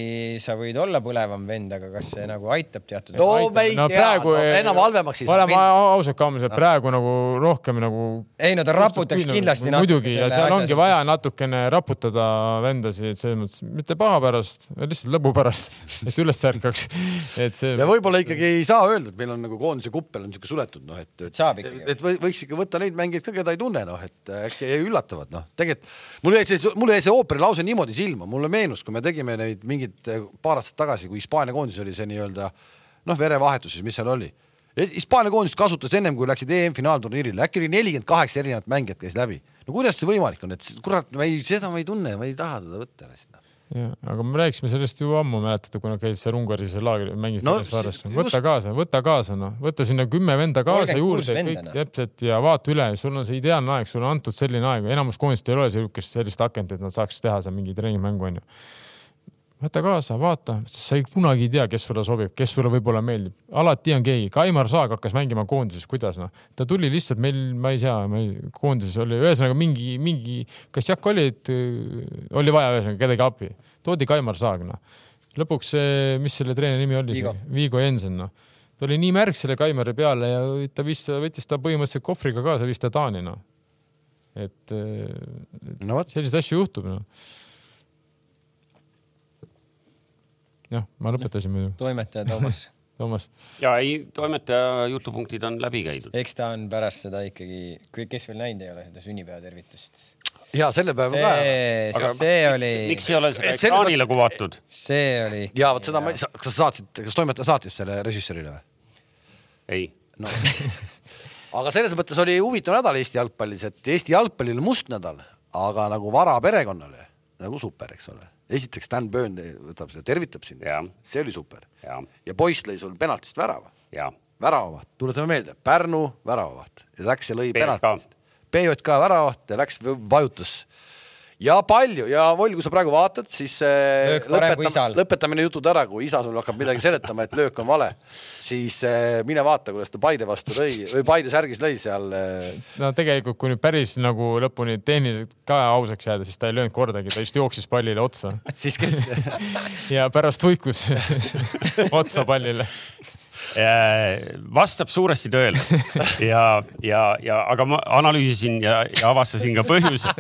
sa võid olla põlevam vend, aga kas see nagu aitab teatud no me ei no tea praegu no,, enam halvemaks saa oleme ausad ka, praegu nagu rohkem nagu ei no ta raputaks kindlasti natuke muidugi ja seal asja ongi sees. vaja natukene raputada vendasid, selles mõttes mitte paha pärast, lihtsalt lõbu pärast, et üles ärkaks. et see ja võib-olla ikkagi ei saa öelda, et meil on nagu koondise kuppel on niisugune suletud, noh et, et Saab ikkagi. et või- võiks ikka võtta neid mängijaid ka, keda ei tunne, noh et äkki üllatavad, noh tegelikult mul jäi see, mul jäi see ooperi lause niimoodi silma, mulle meenus, kui me tegime neid mingid eh, paar aastat tagasi, kui Hispaania koondis oli see nii-öelda noh, verevahetus siis, mis seal oli. Hispaania koondist kasutas ennem kui läksid EM-finaalturniirile, äkki oli nelikümmend kaheksa erinevat mängijat käis läbi. no kuidas see võimalik on, et kurat, ma ei, seda ma ei tunne, ma ei taha seda võtta. jah, aga me rääkisime sellest ju ammu, mäletate, kui nad käisid seal Ungaris laagri, mängisid No Ferencvaros. võta kaasa, võta kaasa, noh, võta sinna kümme venda kaasa 36 juurde, kõik noh. täpselt ja vaata üle, sul on see ideaalne aeg, sulle on antud selline aeg, enamus koondist ei ole sellist, sellist akent, et nad saaks teha seal mingi treeningmängu onju. Võta kaasa, vaata, sest sa ei kunagi ei tea, kes sulle sobib, kes sulle võib-olla meeldib, alati on keegi, Kaimar Saag hakkas mängima koondises, kuidas noh, ta tuli lihtsalt meil, ma ei tea, koondises oli ühesõnaga mingi, mingi, kas Jaak oli, et öö, oli vaja ühesõnaga kedagi appi, toodi Kaimar Saag noh. lõpuks see, mis selle treeneri nimi oli Vigo. Jensen noh, ta oli nii märg selle Kaimari peale ja ta vist võttis ta põhimõtteliselt kohvriga kaasa, viis ta Taani noh. et öö, no vot, selliseid asju juhtub noh. jah, ma lõpetasin muidu, toimetaja Toomas, Toomas. ja ei, toimetaja jutupunktid on läbi käidud. eks ta on pärast seda ikkagi, kui, kes veel näinud ei ole seda sünnipäevatervitust. ja selle päeva ka. see, see oli, miks ei ole seda ekraanile kuvatud? see oli. ja vot seda ma, kas sa saatsid, kas toimetaja saatis selle režissöörile või? ei, no. aga selles mõttes oli huvitav nädal Eesti jalgpallis, et Eesti jalgpallil must nädal, aga nagu vara perekonnale nagu super, eks ole. Esiteks Dan Burn võtab seda, tervitab sind. See oli super. ja, poiss lõi sul penaltist värava, väravavaht, tuletame meelde, Pärnu väravavaht, läks ja lõi PJK. penaltist. PJK väravavaht ja läks, vajutas ja palju ja Voll, kui sa praegu vaatad, siis isal. lõpetame need jutud ära, kui isa sul hakkab midagi seletama, et löök on vale, siis äh, mine vaata, kuidas ta Paide vastu lõi või Paide särgis lõi seal äh, no tegelikult, kui nüüd päris nagu lõpuni tehniliselt ka ausaks jääda, siis ta ei löönud kordagi, ta just jooksis pallile otsa siis kes ja pärast tuikus otsa pallile. Vastab suuresti tõele ja, ja, ja aga ma analüüsisin ja, ja avastasin ka põhjuse.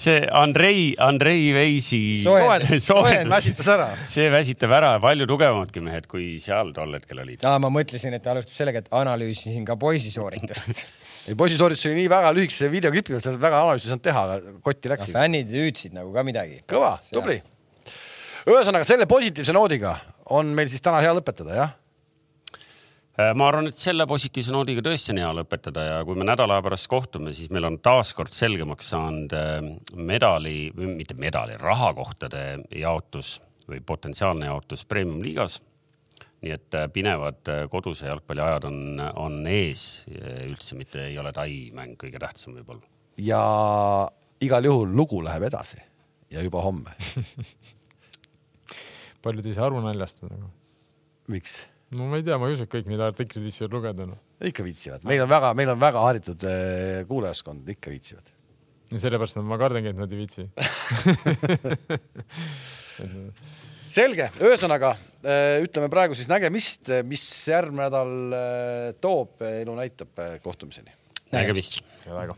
see Andrei, Andrei Veisi Soojendus. Soojendus väsitas ära. see väsitab ära palju tugevamadki mehed, kui seal tol hetkel olid. aa, ma mõtlesin, et ta alustab sellega, et analüüsisin ka poisi sooritust. ei poisi sooritus oli nii väga lühikese videoklipi peal, seal väga analüüsi ei saanud teha, aga kotti läks. fännid hüüdsid nagu ka midagi. kõva, tubli. ühesõnaga selle positiivse noodiga on meil siis täna hea lõpetada, jah? Äh, ma arvan, et selle positiivse noodiga tõesti on hea lõpetada ja kui me nädala pärast kohtume, siis meil on taaskord selgemaks saanud äh, medali, mitte medali, rahakohtade jaotus või potentsiaalne jaotus premium-liigas. nii et äh, pinevad koduse jalgpalli ajad on, on ees, üldse mitte ei ole Tai mäng kõige tähtsam võib-olla. ja igal juhul lugu läheb edasi ja juba homme. paljud ei saa aru naljast nagu. miks? No ma ei tea, ma ei usu, et kõik neid artikleid viitsivad lugeda noh. ikka viitsivad, meil on väga, meil on väga haritud eh, kuulajaskond, ikka viitsivad. ja sellepärast ma kardangi, et nad ei viitsi. selge, ühesõnaga eh, ütleme praegu siis nägemist, mis järgmine nädal toob, elu näitab, kohtumiseni. nägemist. ja väga